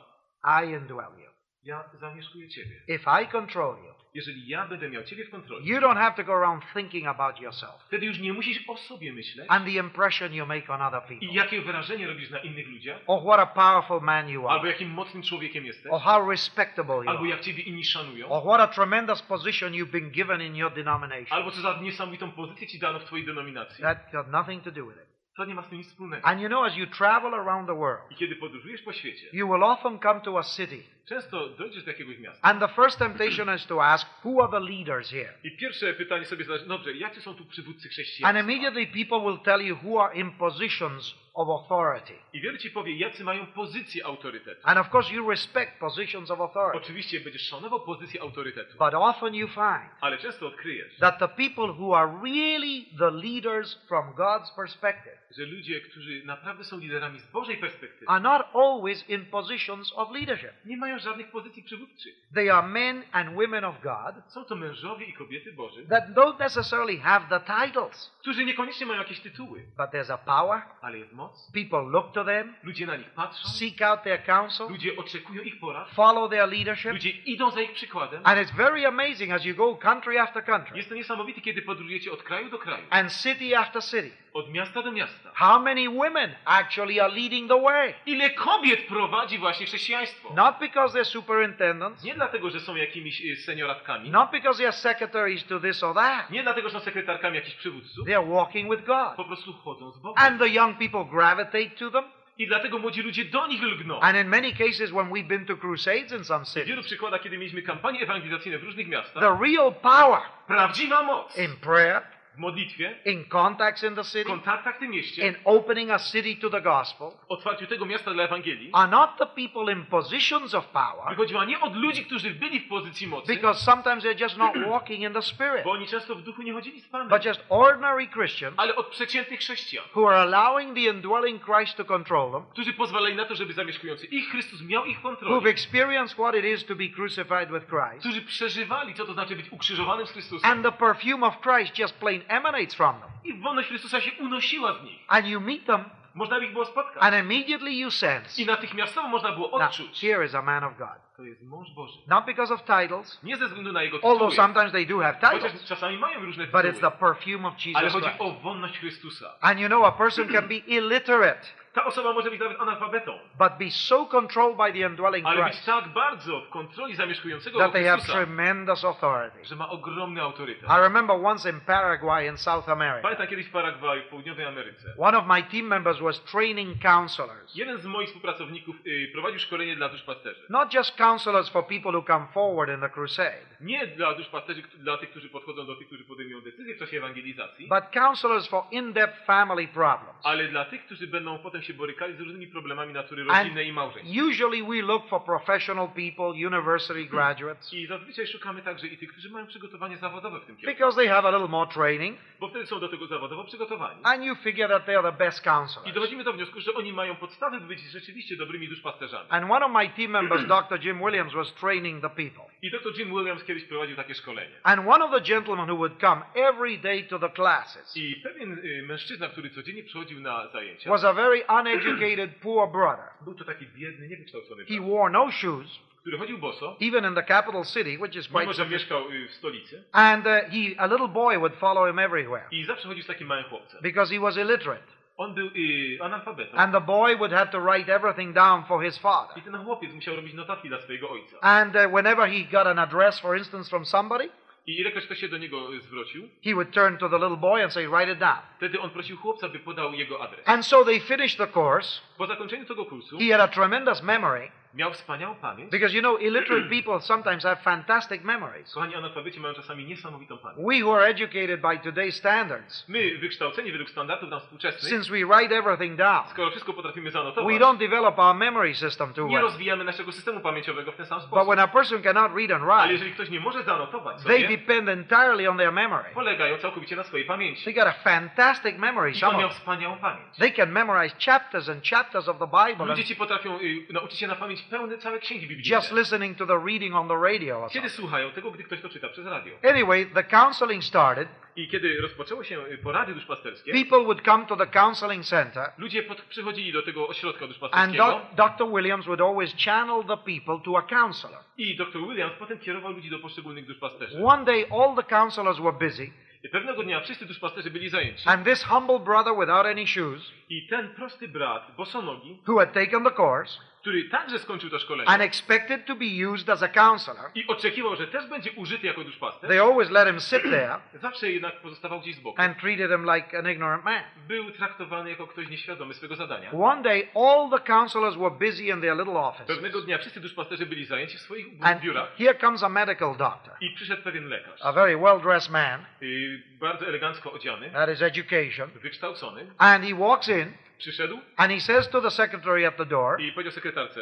I indwell you. Ja zamieszkuję Ciebie. If I control you, Jeżeli ja będę miał Ciebie w kontroli, you don't have to go around thinking about yourself wtedy już nie musisz o sobie myśleć and the impression you make on other i people, jakie wrażenie robisz na innych ludziach, or what a powerful man you albo are, jakim mocnym człowiekiem jesteś, or how respectable you albo are, jak Ciebie inni szanują, or what a tremendous position you've been given in your denomination. albo co za niesamowitą pozycję Ci dano w Twojej denominacji. That got nothing to do with it. To nie ma z tym nic wspólnego. And you know, as you travel around the world, I kiedy podróżujesz po świecie, you will often come to a city, często dojdziesz do jakiegoś miasta and the first temptation is to ask, who are the leaders here? i pierwsze pytanie sobie zadać, dobrze, jacy są tu przywódcy And immediately people will tell you who are in positions of authority. I wielu Ci powie, jacy mają pozycję autorytetu. And of course, you respect positions of authority. Oczywiście będziesz szanował pozycję autorytetu, But often you find ale często odkryjesz, that the people who are really the leaders from God's perspective że ludzie, którzy naprawdę są liderami z Bożej perspektywy, are not always in positions of leadership. nie mają żadnych pozycji przywódczych. They are men and women of God Są to mężowie i kobiety Boży, that don't necessarily have the titles, którzy niekoniecznie mają jakieś tytuły, but there's a power. ale jest moc. People look to them, Ludzie na nich patrzą, seek out their counsel, ludzie oczekują ich porad, follow their leadership. ludzie idą za ich przykładem. And it's very amazing as you go country after country Jest to niesamowite, kiedy podróżujecie od kraju do kraju, and city after city. od miasta do miasta. How many women actually are leading the way? Ile kobiet prowadzi właśnie chrześcijaństwo? Not because they're superintendents, Nie dlatego, że są jakimiś y, senioratkami, not because they're secretaries to this or that. nie dlatego, że są sekretarkami jakichś przywódców, They're walking with God. po prostu chodzą z Bogiem. And the young people gravitate to them. I dlatego młodzi ludzie do nich lgną. And in many cases, when we've been to crusades in some W wielu cities, przykładach, kiedy mieliśmy kampanie ewangelizacyjne w różnych miastach, the real power prawdziwa moc in prayer, w modlitwie, in contacts in the city, kontaktach w tym mieście, in opening a city to the gospel, otwarciu tego miasta dla Ewangelii, are not the people in positions of power, wychodziła nie od ludzi, którzy byli w pozycji mocy, because sometimes they're just not walking in the Spirit, bo oni często w duchu nie chodzili z Panem, but just ordinary Christians ale od przeciętnych chrześcijan, who are allowing the indwelling Christ to control them, którzy pozwalali na to, żeby zamieszkujący ich Chrystus miał ich who've kontrolę, experienced what it is to be crucified with Christ, którzy przeżywali, co to znaczy być ukrzyżowanym z Chrystusem. and the perfume of Christ just plain emanates from them. I wolność Chrystusa się unosiła z nich. And you meet them, Można ich było spotkać. and immediately you sense, I natychmiastowo można było now, odczuć, here is a man of God. to jest mąż Boży. Not because of titles, Nie ze względu na jego although tytuły, sometimes they do have chociaż titles, czasami mają różne but it's tytuły, the perfume of ale Jesus chodzi Christ. o wolność Chrystusa. And you know, a person can be illiterate, Ta osoba może być nawet analfabetą, but be so controlled by the indwelling ale być Christ tak bardzo w kontroli zamieszkującego that they have Chrystusa, tremendous authority. że ma ogromny autorytet. I remember once in Paraguay in South America, Pamiętam kiedyś w Paragwaju, w południowej Ameryce. one of my team members was training counselors. Jeden z moich współpracowników y, prowadził szkolenie dla duszpasterzy. Not just counselors for people who come forward in the crusade, Nie dla duszpasterzy, k- dla tych, którzy podchodzą do tych, którzy podejmują decyzje w czasie ewangelizacji, but counselors for in-depth family problems. ale dla tych, którzy będą potem się borykali z różnymi problemami natury rodzinnej i małżeństwa. usually we look for professional people, university hmm. graduates, I zazwyczaj szukamy także i tych, którzy mają przygotowanie zawodowe w tym kierunku, because they have a little more training, bo wtedy są do tego zawodowo przygotowani. and you figure that they are the best counselors. I dochodzimy do wniosku, że oni mają podstawy, by być rzeczywiście dobrymi duszpasterzami. And one of my team members, Dr. Jim Williams, was training the people. I dr Jim Williams kiedyś prowadził takie szkolenie. And one of the gentlemen who would come every day to the classes I pewien y, mężczyzna, który codziennie przychodził na zajęcia, was a very uneducated, poor brother. był to taki biedny, niewykształcony He brat, wore no shoes, który chodził boso, even in the capital city, which is quite mimo że mieszkał y, w stolicy And uh, he, a little boy would follow him everywhere i zawsze chodził z takim małym chłopcem. because he was illiterate. On był y, analfabetą And the boy would have to write everything down for his i father. ten chłopiec musiał robić notatki dla swojego ojca. And uh, whenever he got an address, for instance, from somebody, I ilekroć ktoś się do niego y, zwrócił, he would turn to the little boy and say, Write it down. wtedy on prosił chłopca, by podał jego adres. And so they finished the course. Po zakończeniu tego kursu He had a tremendous memory miał wspaniałą pamięć. because, you know, illiterate people sometimes have fantastic memories. Kochani analfabeci mają czasami niesamowitą pamięć. We who are educated by today's standards, My, wykształceni według standardów nam współczesnych, since we write everything down, skoro wszystko potrafimy we zanotować, don't develop our memory system too nie well. rozwijamy naszego systemu pamięciowego w ten sam But sposób. when a person cannot read and Ale write, jeżeli ktoś nie może zanotować they sobie, depend entirely on their memory. polegają całkowicie na swojej pamięci. They got a fantastic memory. I on miał wspaniałą pamięć. they can memorize chapters and chapters of the Bible Ludzie ci potrafią y, nauczyć się na pamięć pełne całe księgi biblijne. just listening to the reading on the radio. Kiedy słuchają tego, gdy ktoś to czyta przez radio. Anyway, the counseling started. I kiedy rozpoczęły się y, porady duszpasterskie, People would come to the counseling center, ludzie pod, przychodzili do tego ośrodka and duszpasterskiego doc, Dr. Williams would always channel the people to a counselor. i dr Williams potem kierował ludzi do poszczególnych duszpasterzy. One day, all the counselors were busy, I pewnego dnia wszyscy duszpasterzy byli zajęci and this humble brother without any shoes, i ten prosty brat, bosonogi, who had taken the course który także skończył to szkolenie and expected to be used as a counselor, i oczekiwał, że też będzie użyty jako duszpasterz, they always let him sit there zawsze jednak pozostawał gdzieś z boku. and treated him like an ignorant man. Był traktowany jako ktoś nieświadomy swego zadania. One day, all the counselors were busy in their little offices. Pewnego dnia wszyscy duszpasterze byli zajęci w swoich And biurach here comes a medical doctor, i przyszedł pewien lekarz, a very well dressed man, y, bardzo elegancko odziany, that is education, wykształcony, and he walks in przyszedł and he says to the secretary at the door, i powiedział sekretarce,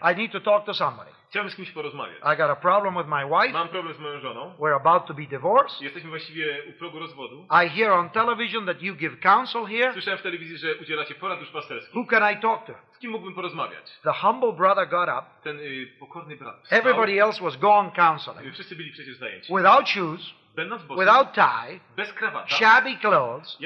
uh, I need to talk to somebody. chciałbym z kimś porozmawiać. I got a problem with my wife. Mam problem z moją żoną, We're about to be divorced. jesteśmy właściwie u progu rozwodu. I hear on television that you give counsel here. Słyszałem w telewizji, że udzielacie porad duszpasterskich. Who can I talk to? Z kim mógłbym porozmawiać? The humble brother got up. Ten y, pokorny brat wstał. Everybody else was gone counseling. Wszyscy byli przecież zajęci. Without shoes, Without tie, bez krawata, shabby clothes,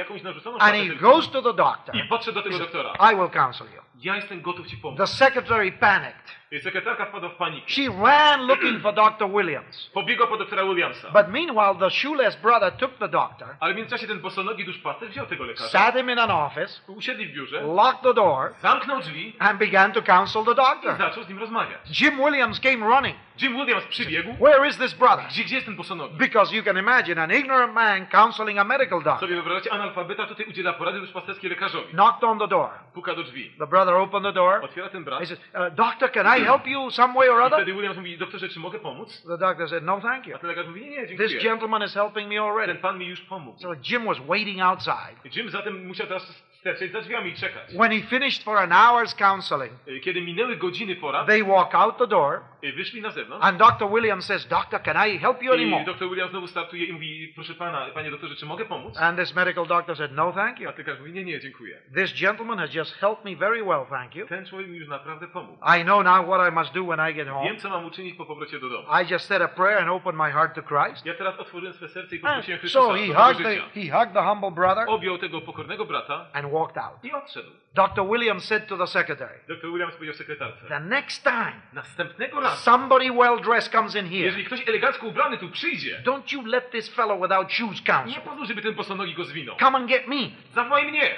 and he goes to the doctor. i do tego doktora. I will counsel you. Ja jestem gotów ci pomóc. The secretary panicked. Y, Sekretarka wpadła w panikę. She ran looking for Dr. Williams. Pobiegła po doktora Williamsa. But meanwhile, the shoeless brother took the doctor, Ale w międzyczasie ten bosonogi duszpasterz wziął tego lekarza, sat him in an office, usiedli w biurze, locked the door, zamknął drzwi and began to counsel the doctor. i zaczął z nim rozmawiać. Jim Williams came running. Jim Williams przybiegł. Where is this brother? Gdzie, gdzie jest ten bosonogi? Because you can imagine an ignorant man counseling a medical doctor. Sobie wyobrażacie, analfabeta tutaj udziela porady duszpasterskiej lekarzowi. Knocked on the door. Puka do drzwi. The brother opened the door. Otwiera ten brat. He says, uh, Doctor, can I help you some way or I other? wtedy Williams mówi, doktorze, czy mogę pomóc? The doctor said, No, thank you. A ten lekarz mówi, nie, nie, This gentleman is helping me already. Ten pan mi już pomógł. So Jim was waiting outside. Jim zatem musiał teraz sterczeć za drzwiami i czekać. When he finished for an hour's counseling, Y, Kiedy minęły godziny porad, they walk out the door, y, wyszli na zewnątrz. and Dr. Williams says, Doctor, can I help you I anymore? doktor Williams znowu startuje i mówi, proszę pana, panie doktorze, czy mogę pomóc? And this medical doctor said, No, thank you. A lekarz mówi, nie, nie, dziękuję. This gentleman has just helped me very well, thank you. Ten człowiek mi już naprawdę pomógł. I know now what I must do when I get home. Wiem, co mam uczynić po powrocie do domu. I just said a prayer and opened my heart to Christ. Ja teraz otworzyłem swe serce i poprosiłem Chrystusa so he hugged, the, he hugged the humble brother Objął tego pokornego brata and walked out. i odszedł. Dr. Williams said to the secretary, Dr Williams powiedział sekretarce, The next time następnego razu, somebody well dressed comes in here, jeżeli ktoś elegancko ubrany tu przyjdzie, don't you let this fellow without shoes nie pozwól, żeby ten bosonogi go zwinął. Come and get me. Zawołaj mnie!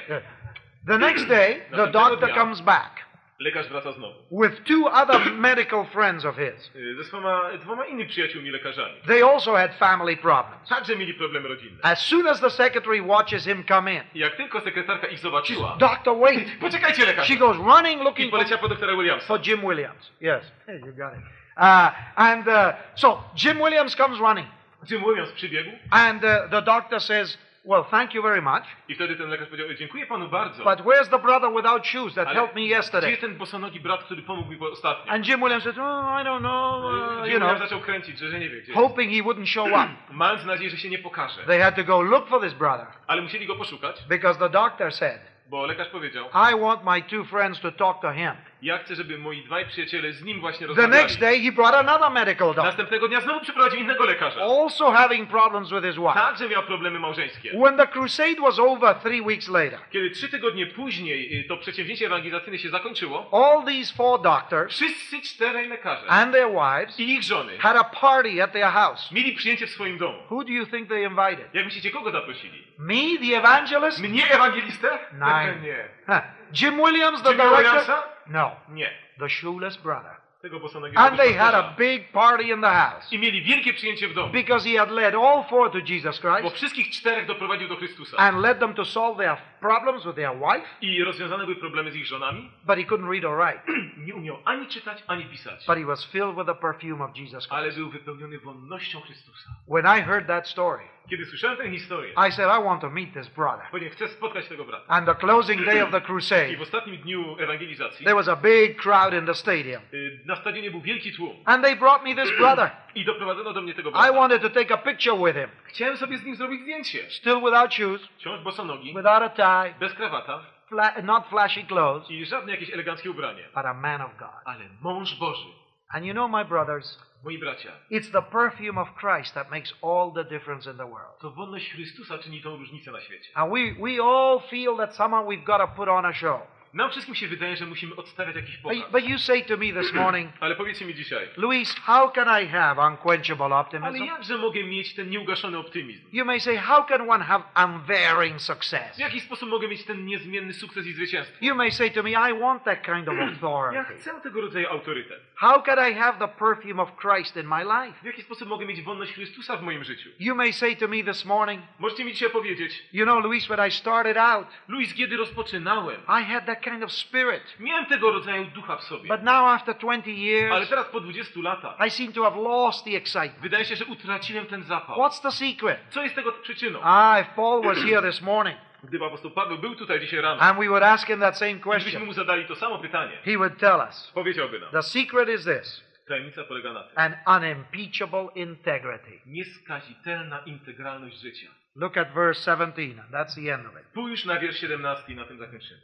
The next day, the doctor comes back Lekarz wraca znowu. with two other medical friends of his. Y, Ze swoma, dwoma innymi przyjaciółmi lekarzami. They also had family problems. Także mieli problemy rodzinne. As soon as the secretary watches him come in, jak tylko sekretarka ich zobaczyła, Doctor, wait. poczekajcie lekarz! She goes running I looking for, poleciała po doktora Williamsa. for Jim Williams. Yes, hey, you got it. Uh, and uh, so Jim Williams comes running, Jim Williams przybiegł and uh, the doctor says, "Well, thank you very much, i wtedy ten lekarz powiedział, dziękuję panu bardzo, but where's the brother without shoes that ale helped me gdzie yesterday?" jest ten bosonogi brat, który pomógł mi ostatnio? And Jim Williams says, "Oh, I don't know, uh, Jim you know, zaczął kręcić, że, że nie wie gdzie hoping he wouldn't show up." Mając nadzieję, że się nie pokaże. They had to go look for this brother Ale musieli go poszukać, because the doctor said, bo lekarz powiedział, "I want my two friends to talk to him." Ja chcę, żeby moi dwaj przyjaciele z nim właśnie The rozmawiali. next day, he brought another medical doctor, Następnego dnia znowu przyprowadził innego lekarza. also having problems with his wife. Także miał problemy małżeńskie. When the crusade was over three weeks later, Kiedy trzy tygodnie później y, to przedsięwzięcie ewangelizacyjne się zakończyło, all these four doctors wszyscy czterej lekarze and their wives i ich żony had a party at their house. mieli przyjęcie w swoim domu. Who do you think they invited? Jak myślicie, kogo zaprosili? Me, the evangelist? Mnie, ewangelistę? Nine. nie. Huh. Jim Williams, the Jimmy director? Williamsa? No, Nie. the shoeless brother. Tego And they had a big party in the house I mieli wielkie przyjęcie w domu. because he had led all four to Jesus Bo Christ wszystkich czterech doprowadził do Chrystusa. and led them to solve their problems with their wife, I rozwiązane były problemy z ich żonami. but he couldn't read or write. Nie umiał ani czytać, ani pisać. But he was filled with the perfume of Jesus Ale Christ. był wypełniony wonnością Chrystusa. When I heard that story, Kiedy słyszałem tę historię, I said, I want to meet this brother. powiedziałem, chcę spotkać tego brata. And the closing day of the crusade, w ostatnim dniu ewangelizacji there was a big crowd in the stadium. na stadionie był wielki tłum. And they brought me this brother. I doprowadzono do mnie tego I brata. wanted to take a picture with him. Chciałem sobie z nim zrobić zdjęcie. Still without shoes, Wciąż bosonogi, without a tie, bez krawata fla- not flashy clothes, i żadne jakieś eleganckie ubranie. but a man of God. Ale mąż Boży, And you know, my brothers, moi bracia, it's the perfume of Christ that makes all the difference in the world. to wolność Chrystusa czyni tą różnicę na świecie. And we, we all feel that somehow we've got to put on a show. Nam wszystkim się wydaje, że musimy odstawiać jakiś But, you say to me this morning, Ale powiedzcie mi dzisiaj, Luis, how can I have unquenchable ale optimism? jakże mogę mieć ten nieugaszony optymizm? You may say, how can one have unvarying success? W jaki sposób mogę mieć ten niezmienny sukces i zwycięstwo? You may say to me, I want that kind of Ja authority. chcę tego rodzaju autorytet. How can I have the perfume of Christ in my life? W jaki sposób mogę mieć wolność Chrystusa w moim życiu? You may say to me this morning, Możecie mi dzisiaj powiedzieć, you know, Luis, when I started out, Luis, kiedy rozpoczynałem, I had that kind of spirit. miałem tego rodzaju ducha w sobie. But now, after 20 Ale years, teraz po 20 latach I seem to have lost the excitement. wydaje się, że utraciłem ten zapał. What's the secret? Co jest tego przyczyną? Ah, if Paul was here this morning Gdyby apostoł Paweł był tutaj dzisiaj rano, and we would ask him that same i gdybyśmy question, mu zadali to samo pytanie, he would tell us powiedziałby nam, the secret is this tajemnica polega na tym, an unimpeachable integrity. nieskazitelna integralność życia. Look at verse 17, and that's the end of it. Spójrz na wiersz 17 i na tym zakończymy.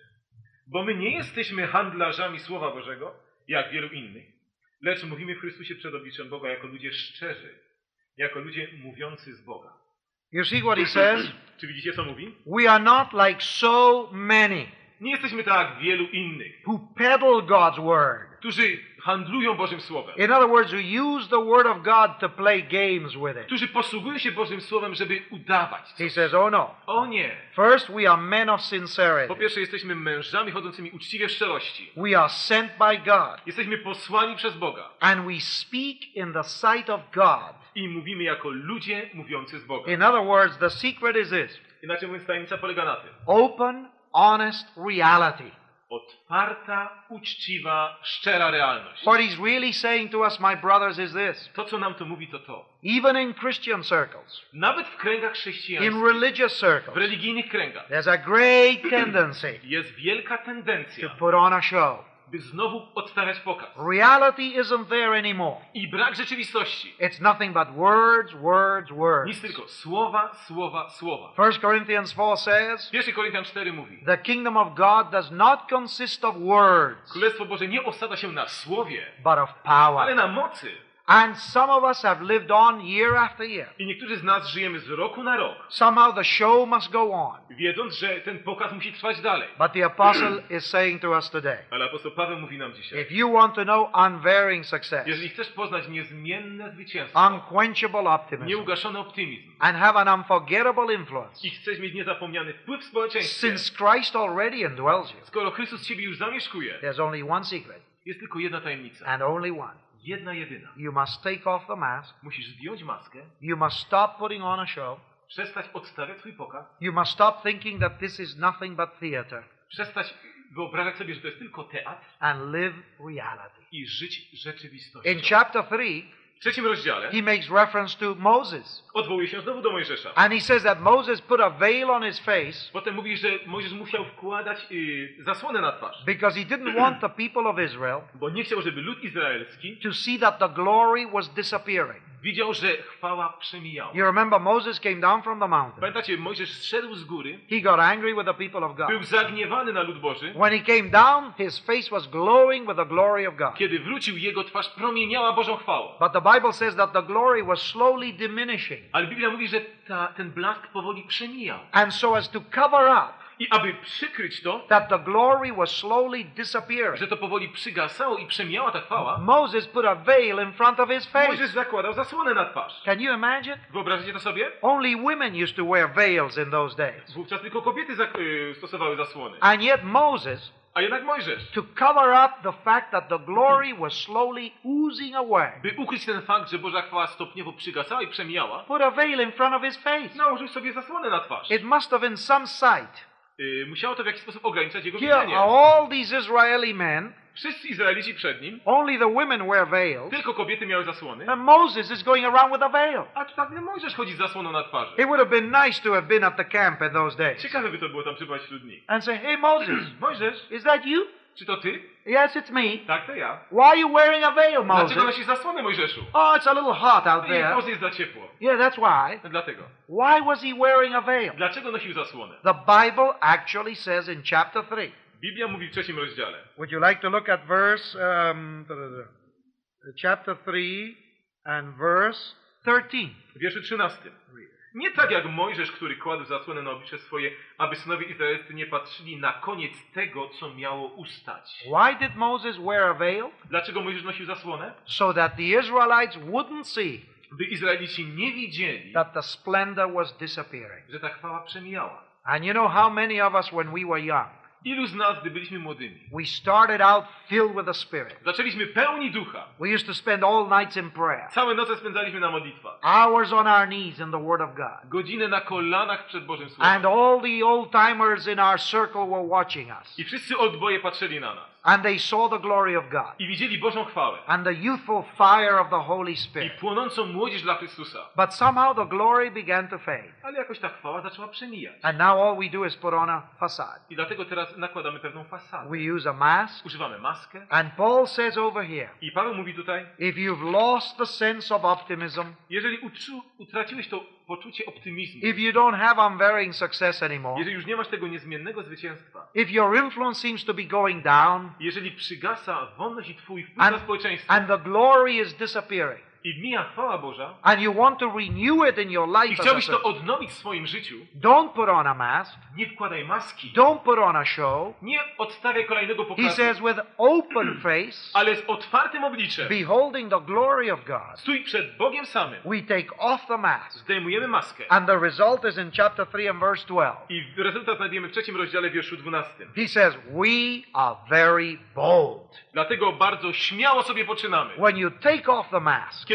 Bo my nie jesteśmy handlarzami Słowa Bożego, jak wielu innych, lecz mówimy w Chrystusie przed obliczem Boga jako ludzie szczerzy, jako ludzie mówiący z Boga. You see what he says? Czy widzicie, co mówi? We are not like so many Nie jesteśmy tak jak wielu innych, who peddle God's word. którzy handlują Bożym Słowem, In other words, who use the word of God to play games with it. którzy posługują się Bożym Słowem, żeby udawać. He Coś. says, oh no. O nie! First, we are men of Po sincerity. pierwsze, jesteśmy mężami chodzącymi uczciwie w szczerości. We are sent by God. Jesteśmy posłani przez Boga And we speak in the sight of God. i mówimy jako ludzie mówiący z Boga. In other words, the secret is this Inaczej mówiąc, tajemnica polega na tym. open, honest reality. Otwarta, uczciwa, szczera realność. What he's really saying to us, my brothers, is this. To, co nam to mówi, to to. Even in Christian circles, Nawet w kręgach in chrześcijańskich, religious w circles, religijnych kręgach, there's a great tendency jest wielka to tendencja, put on a show. By znowu odstawiać pokaz. Reality isn't there anymore. I brak rzeczywistości. It's nothing but words, words, Nic words. tylko słowa, słowa, słowa. 1 Corinthians 4 says, 1 Koryntian 4 mówi, The kingdom of God does not consist of words, Królestwo Boże nie osada się na słowie, but of ale power. na mocy. And some of us have lived on year after year. I niektórzy z nas żyjemy z roku na rok, Somehow the show must go on. wiedząc, że ten pokaz musi trwać dalej. But the apostle is saying to us today, Ale apostoł Paweł mówi nam dzisiaj, if you want to know unvarying success, jeżeli chcesz poznać niezmienne zwycięstwo, unquenchable optimism, nieugaszony optymizm and have an unforgettable influence, i chcesz mieć niezapomniany wpływ w społeczeństwie, since Christ already indwells you, skoro Chrystus Ciebie już zamieszkuje, there's only one secret, jest tylko jedna tajemnica. and only one. Jedna jedyna. You must take off the mask. Musisz zdjąć maskę, You must stop putting on a show. przestać odstawiać swój pokaz, You must stop thinking that this is nothing but theater przestać wyobrażać sobie, że to jest tylko teatr and live reality. i żyć rzeczywistością. In chapter 3, W trzecim rozdziale he makes reference to Moses. odwołuje się znowu do Mojżesza. And he says that Moses put a veil on his face Potem mówi, że Mojżesz musiał wkładać y, zasłonę na twarz, because he didn't want the people of Israel bo nie chciał, żeby lud izraelski to see that the glory was disappearing. Widział, że chwała przemijała. You remember Moses came down from the mountain. Pamiętacie, Mojżesz zszedł z góry, He got angry with the people of God. był zagniewany na lud Boży. When he came down, his face was glowing with the glory of God. Kiedy wrócił, jego twarz promieniała Bożą chwałą. But the Bible says that the glory was slowly diminishing. Ale Biblia mówi, że ta, ten blask powoli przemijał. And so as to cover up I aby przykryć to, that the glory was slowly disappearing, że to powoli przygasało i przemijała ta chwała, Moses put a veil in front of his Mojżesz face. zakładał zasłonę na twarz. Can you imagine? Wyobrażacie to sobie? Only women used to wear veils in those days. Wówczas tylko kobiety y, stosowały zasłony. And yet Moses, A jednak Mojżesz, to cover up the fact that the glory was slowly oozing away, by ukryć ten fakt, że Boża chwała stopniowo przygasała i przemijała, put a veil in front of his face. nałożył sobie zasłonę na twarz. It must have been some sight. Y, musiało to w jakiś sposób ograniczać jego Here widzenie. all these Israeli men, Wszyscy Izraelici przed nim, only the women wear veils, tylko kobiety miały zasłony, and Moses is going around with a veil. a tu nagle Mojżesz chodzi z zasłoną na twarzy. It would have been nice to have been at the camp in those days Ciekawe by to było tam przebywać wśród nich. and say, Hey Moses, Mojżesz, is that you? Czy to ty? Yes, it's me. Tak, to ja. Why are you wearing a veil, Moses? Dlaczego nosisz zasłonę, Mojżeszu? Oh, it's a little hot out there. może jest za ciepło. Yeah, that's why. Dlatego. Why was he wearing a veil? Dlaczego nosił zasłonę? The Bible actually says in chapter 3. Biblia mówi w trzecim rozdziale. Would you like to look at verse, um, chapter 3 and verse 13? W wierszu 13. Nie tak jak Mojżesz, który kładł zasłonę na oblicze swoje, aby synowie izraelscy nie patrzyli na koniec tego, co miało ustać. Why did Moses wear a veil? Dlaczego Mojżesz nosił zasłonę? So that the Israelites wouldn't see By Izraelici nie widzieli, that the splendor was disappearing. że ta chwała przemijała. And you know how many of us, when we were young, Ilu z nas, gdy byliśmy młodymi, we started out filled with the Spirit. zaczęliśmy pełni ducha. We used to spend all nights in prayer, Całe noce spędzaliśmy na modlitwach. hours on our knees in the Word of God. Godzinę na kolanach przed Bożym And Słowem. all the old timers in our circle were watching us. I wszyscy oldboje patrzyli na nas. And they saw the glory of God I widzieli Bożą chwałę. and the youthful fire of the Holy I Spirit. płonącą młodzież dla Chrystusa. But somehow the glory began to fade. Ale jakoś ta chwała zaczęła przemijać. And now all we do is put on a facade. I dlatego teraz nakładamy pewną fasadę. We use a mask. Używamy maskę. And Paul says over here I Paweł mówi tutaj, if you've lost the sense of optimism, jeżeli utraciłeś to poczucie optymizmu, if you don't have unvarying success anymore, jeżeli już nie masz tego niezmiennego zwycięstwa, if your influence seems to be going down jeżeli przygasa wolność i twój wpływ And- na społeczeństwo and the glory is disappearing, i mija chwała Boża and you want to renew it in your i life, a chciałbyś to odnowić w swoim życiu, don't put on a mask, nie wkładaj maski, don't put on a show. nie odstawiaj kolejnego He pokazu, says, with open face, ale z otwartym obliczem, beholding the glory of God, stój przed Bogiem samym, we take off the mask. zdejmujemy maskę And the result is in chapter 3 and verse 12. i rezultat znajdziemy w trzecim rozdziale, wierszu 12. He says, We are very bold. Dlatego bardzo śmiało sobie poczynamy. When you take off the mask,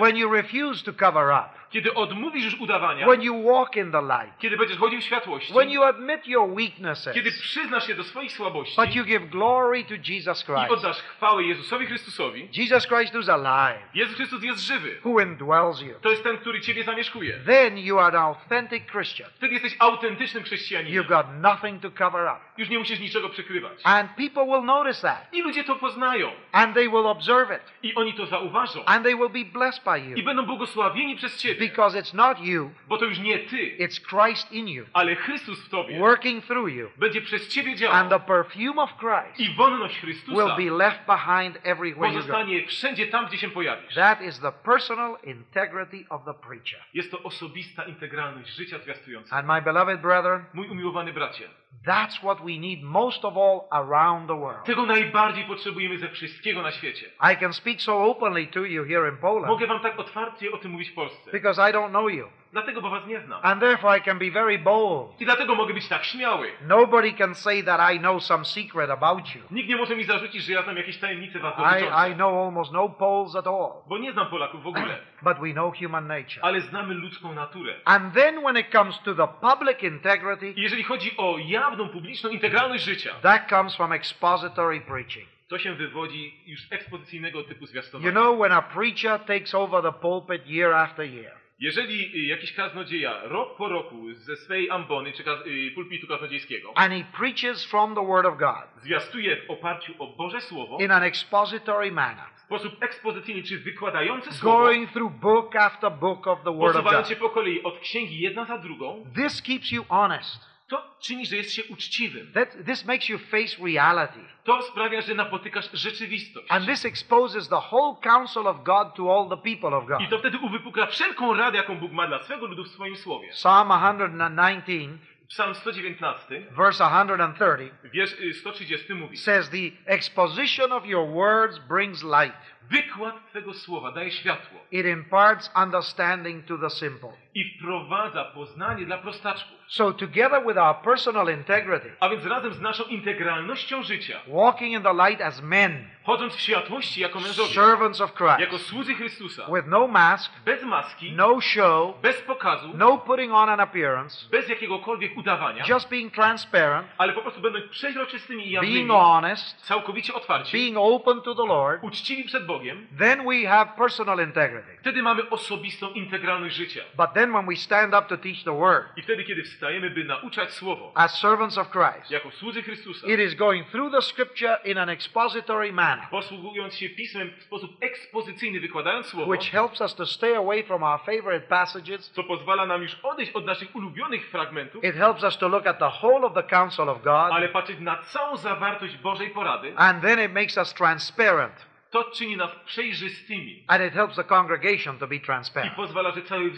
When you refuse to cover up, kiedy odmówisz już udawania, when you walk in the light, kiedy będziesz chodził w światłości, when you admit your kiedy weaknesses, przyznasz się do swoich słabości but you give glory to Jesus i Christ. oddasz chwałę Jezusowi Chrystusowi, Jesus Christ who's alive, Jezus Chrystus jest żywy. who indwells you. To jest ten, który Ciebie zamieszkuje. Then you are an authentic Christian. Wtedy jesteś autentycznym chrześcijaninem. You've got nothing to cover up. Już nie musisz niczego przykrywać. And people will notice that. I ludzie to poznają. And they will observe it. I oni to zauważą. And they will be blessed by I you. będą błogosławieni przez Ciebie. Because it's not you, Bo to już nie ty, it's Christ in you, ale Chrystus w tobie working through you. będzie przez ciebie And działał. the perfume of Christ I wonność will Chrystusa be left behind everywhere you go. pozostanie wszędzie tam, gdzie się pojawisz. That is the personal integrity of the preacher. Jest to osobista integralność życia zwiastującego. And my beloved brethren, Mój umiłowany bracie, that's what we need most of all around the world. tego najbardziej potrzebujemy ze wszystkiego na świecie. I can speak so openly to you here in Poland Mogę wam tak otwarcie o tym mówić w Polsce. because I don't know you. Dlatego, bo was nie znam. And therefore I can be very bold. I dlatego mogę być tak śmiały. Nobody can say that I know some secret about you. Nikt nie może mi zarzucić, że ja znam jakieś tajemnice was I, I know almost no Poles at all. Bo nie znam Polaków w ogóle. But we know human nature. Ale znamy ludzką naturę. And then when it comes to the public integrity, I jeżeli chodzi o jawną, publiczną integralność życia, that comes from expository preaching. to się wywodzi już z ekspozycyjnego typu You zwiastowania. know, when a preacher takes over the pulpit year after year, Jeżeli jakiś kaznodzieja rok po roku ze swej ambony czy kaz- y, pulpitu kaznodziejskiego and he preaches from the Word of God zwiastuje w oparciu o Boże Słowo in an expository manner, w sposób ekspozycyjny czy wykładający Słowo, going through book after book of the Word of God, po kolei od księgi jedna za drugą, this keeps you honest. To czyni, że jest się uczciwym. That, this makes you face reality. To sprawia, że napotykasz rzeczywistość. And this exposes the whole counsel of God to all the people of God. I to wtedy uwypukla wszelką radę, jaką Bóg ma dla swego ludu w swoim Słowie. Psalm 119, Psalm 119, verse 130, wiersz y, 130 mówi says, The exposition of your words brings light. Wykład Twego Słowa daje światło It imparts understanding to the simple. i wprowadza poznanie dla prostaczków. So, together with our personal integrity, A więc razem z naszą integralnością życia, walking in the light as men, chodząc w światłości jako mężowie, servants of Christ, jako słudzy Chrystusa, with no mask, bez maski, no show, bez pokazu, no putting on an appearance, bez jakiegokolwiek udawania, just being transparent, ale po prostu będąc przeźroczystymi i being jawnymi, honest, całkowicie otwarci, being open to the Lord, uczciwi przed Bogiem, then we have personal integrity. wtedy mamy osobistą integralność życia. But then when we stand up to teach the Word, I wtedy, kiedy wstajemy, by nauczać Słowo, as servants of Christ, jako słudzy Chrystusa, it is going through the Scripture in an expository manner, posługując się Pismem w sposób ekspozycyjny, wykładając Słowo, which helps us to stay away from our favorite passages. co pozwala nam już odejść od naszych ulubionych fragmentów, It helps us to look at the whole of the counsel of God, ale patrzeć na całą zawartość Bożej porady, and then it makes us transparent, to czyni nas przejrzystymi and it helps the congregation to be i transparent. pozwala, że cały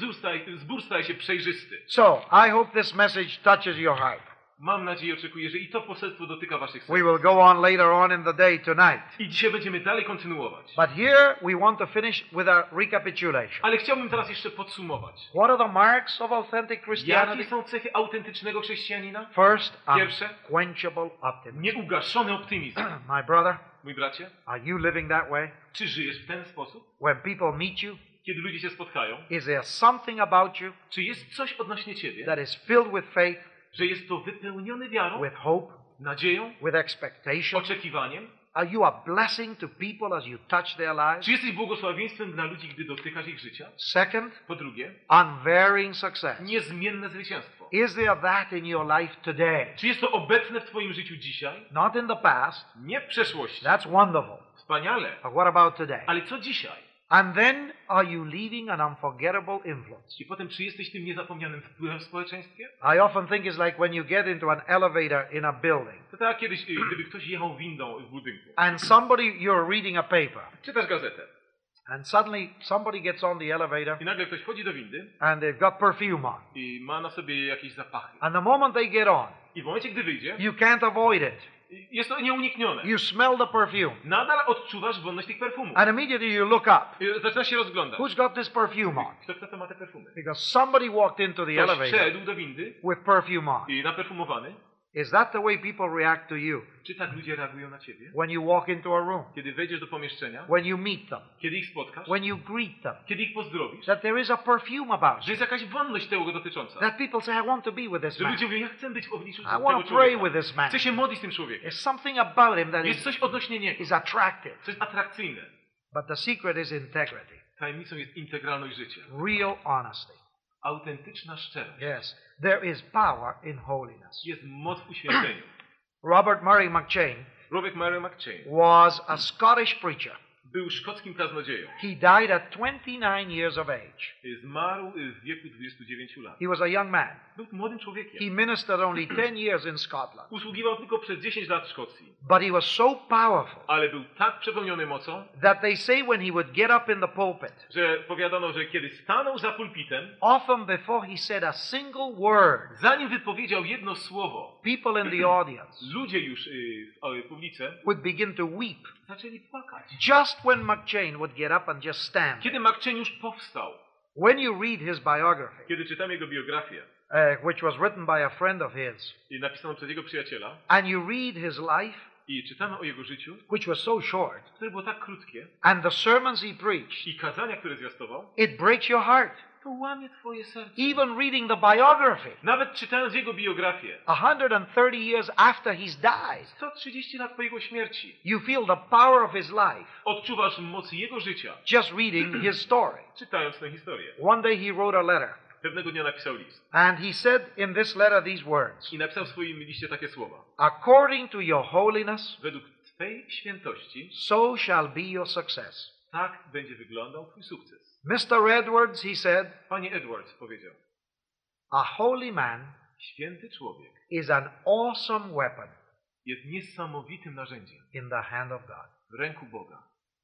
zbór staje się przejrzysty. So, I hope this message touches your heart. Mam nadzieję, oczekuję, że i to poselstwo dotyka waszych We serc. will go on later on in the day tonight. I dzisiaj będziemy dalej kontynuować. But here we want to finish with a recapitulation. Ale chciałbym teraz jeszcze podsumować. What are the marks of authentic Jakie Christianity? są cechy autentycznego chrześcijanina? First, Pierwsze. unquenchable optimism. Nieugaszony optymizm. My brother, Mój bracie, are you living that way? czy żyjesz w ten sposób? When people meet you, Kiedy ludzie się spotkają, is there something about you czy jest coś odnośnie ciebie, that is filled with faith, że jest to wypełnione wiarą, with hope, nadzieją, with expectation? oczekiwaniem? Are you a blessing to people as you touch their lives? Czy jesteś błogosławieństwem dla ludzi, gdy dotykasz ich życia? Second, Po drugie, unvarying success. niezmienne zwycięstwo. Is there that in your life today? Czy jest to obecne w twoim życiu dzisiaj? Not in the past. Nie w przeszłości. That's wonderful. Wspaniale. But what about today? Ale co dzisiaj? And then, are you leaving an unforgettable influence? I potem, czy jesteś tym niezapomnianym wpływem w społeczeństwie? I often think it's like when you get into an elevator in a building To tak kiedyś, y, gdyby ktoś jechał windą w budynku. and somebody, you're reading a paper, Czytasz gazetę and suddenly somebody gets on the elevator i nagle ktoś wchodzi do windy and they've got perfume on. i ma na sobie jakieś zapachy. And the moment they get on, I w momencie, gdy wyjdzie, you can't avoid it. Jest to nieuniknione. You smell the perfume. Nadal odczuwasz wolność tych perfumów. And immediately you look up. I Zaczynasz się rozglądać. Who's got this perfume on? Kto, kto to ma te perfumy? Because somebody walked into the Ktoś elevator wszedł do windy with perfume on. i naperfumowany. Is that the way people react to you Czy tak ludzie reagują na ciebie? when you walk into a room, Kiedy wejdziesz do pomieszczenia, when you meet them, kiedy ich spotkasz, when you greet them? kiedy ich pozdrowisz, That there is a perfume about że jest jakaś wolność tego dotycząca. That people say, I want to be with this Że man. ludzie mówią, ja chcę być w obliczu I tego want to pray with człowieka. this man. Chcę się modlić z tym człowiekiem. There's something about him that Jest is, coś odnośnie niego, is attractive. co jest atrakcyjne. But the secret is integrity, Tajemnicą jest integralność życia. real honesty. Autentyczna szczerość. Yes, there is power in holiness. Jest moc w uświęceniu. Robert Murray McChain Robert Mary McChain was a Scottish preacher. Był szkockim kaznodzieją. He died at 29 years of age. Zmarł w wieku 29 lat. He was a young man. Był młodym człowiekiem. He ministered only 10 years in Scotland. Usługiwał tylko przez 10 lat w Szkocji. But he was so powerful Ale był tak przepełniony mocą, that they say when he would get up in the pulpit, że powiadano, że kiedy stanął za pulpitem, often before he said a single word, zanim wypowiedział jedno słowo, people in the audience ludzie już y, w y, publice would begin to weep. Zaczęli płakać. Just when McChain would get up and just stand. Kiedy McChain już powstał, When you read his biography, kiedy czytam jego biografię, uh, which was written by a friend of his, i napisaną przez jego przyjaciela, and you read his life, i czytamy o jego życiu, which was so short, które było tak krótkie, and the sermons he preached, i kazania, które zwiastował, it breaks your heart. To łamie twoje serce. Even reading the biography, Nawet czytając jego biografię, 130 years after he's died, 130 lat po jego śmierci, you feel the power of his life odczuwasz moc jego życia, just reading his story. czytając tę historię. One day he wrote a letter, Pewnego dnia napisał list and he said in this letter these words i napisał w swoim liście takie słowa. According to your holiness, Według Twej świętości, so shall be your success. Tak będzie wyglądał Twój sukces. Mr. Edwards, he said, Panie Edwards powiedział, a holy man święty człowiek is an awesome weapon jest niesamowitym narzędziem in the hand of God. w ręku Boga.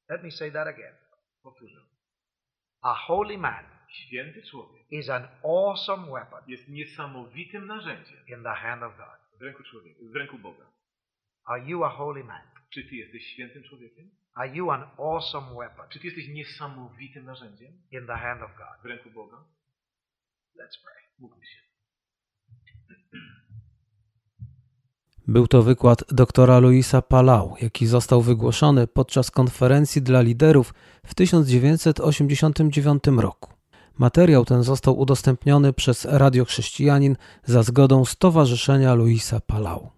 Let me say that again. Powtórzę. A holy man Święty człowiek is an awesome weapon jest niesamowitym narzędziem in the hand of God. w ręku człowieka, w ręku Boga. Are you a holy man? Czy Ty jesteś świętym człowiekiem? Are you an awesome weapon Czy Ty jesteś niesamowitym narzędziem in the hand of God? w ręku Boga? Let's pray. Mógłby się. Był to wykład doktora Luisa Palau, jaki został wygłoszony podczas konferencji dla liderów w 1989 roku. Materiał ten został udostępniony przez Radio Chrześcijanin za zgodą Stowarzyszenia Luisa Palau.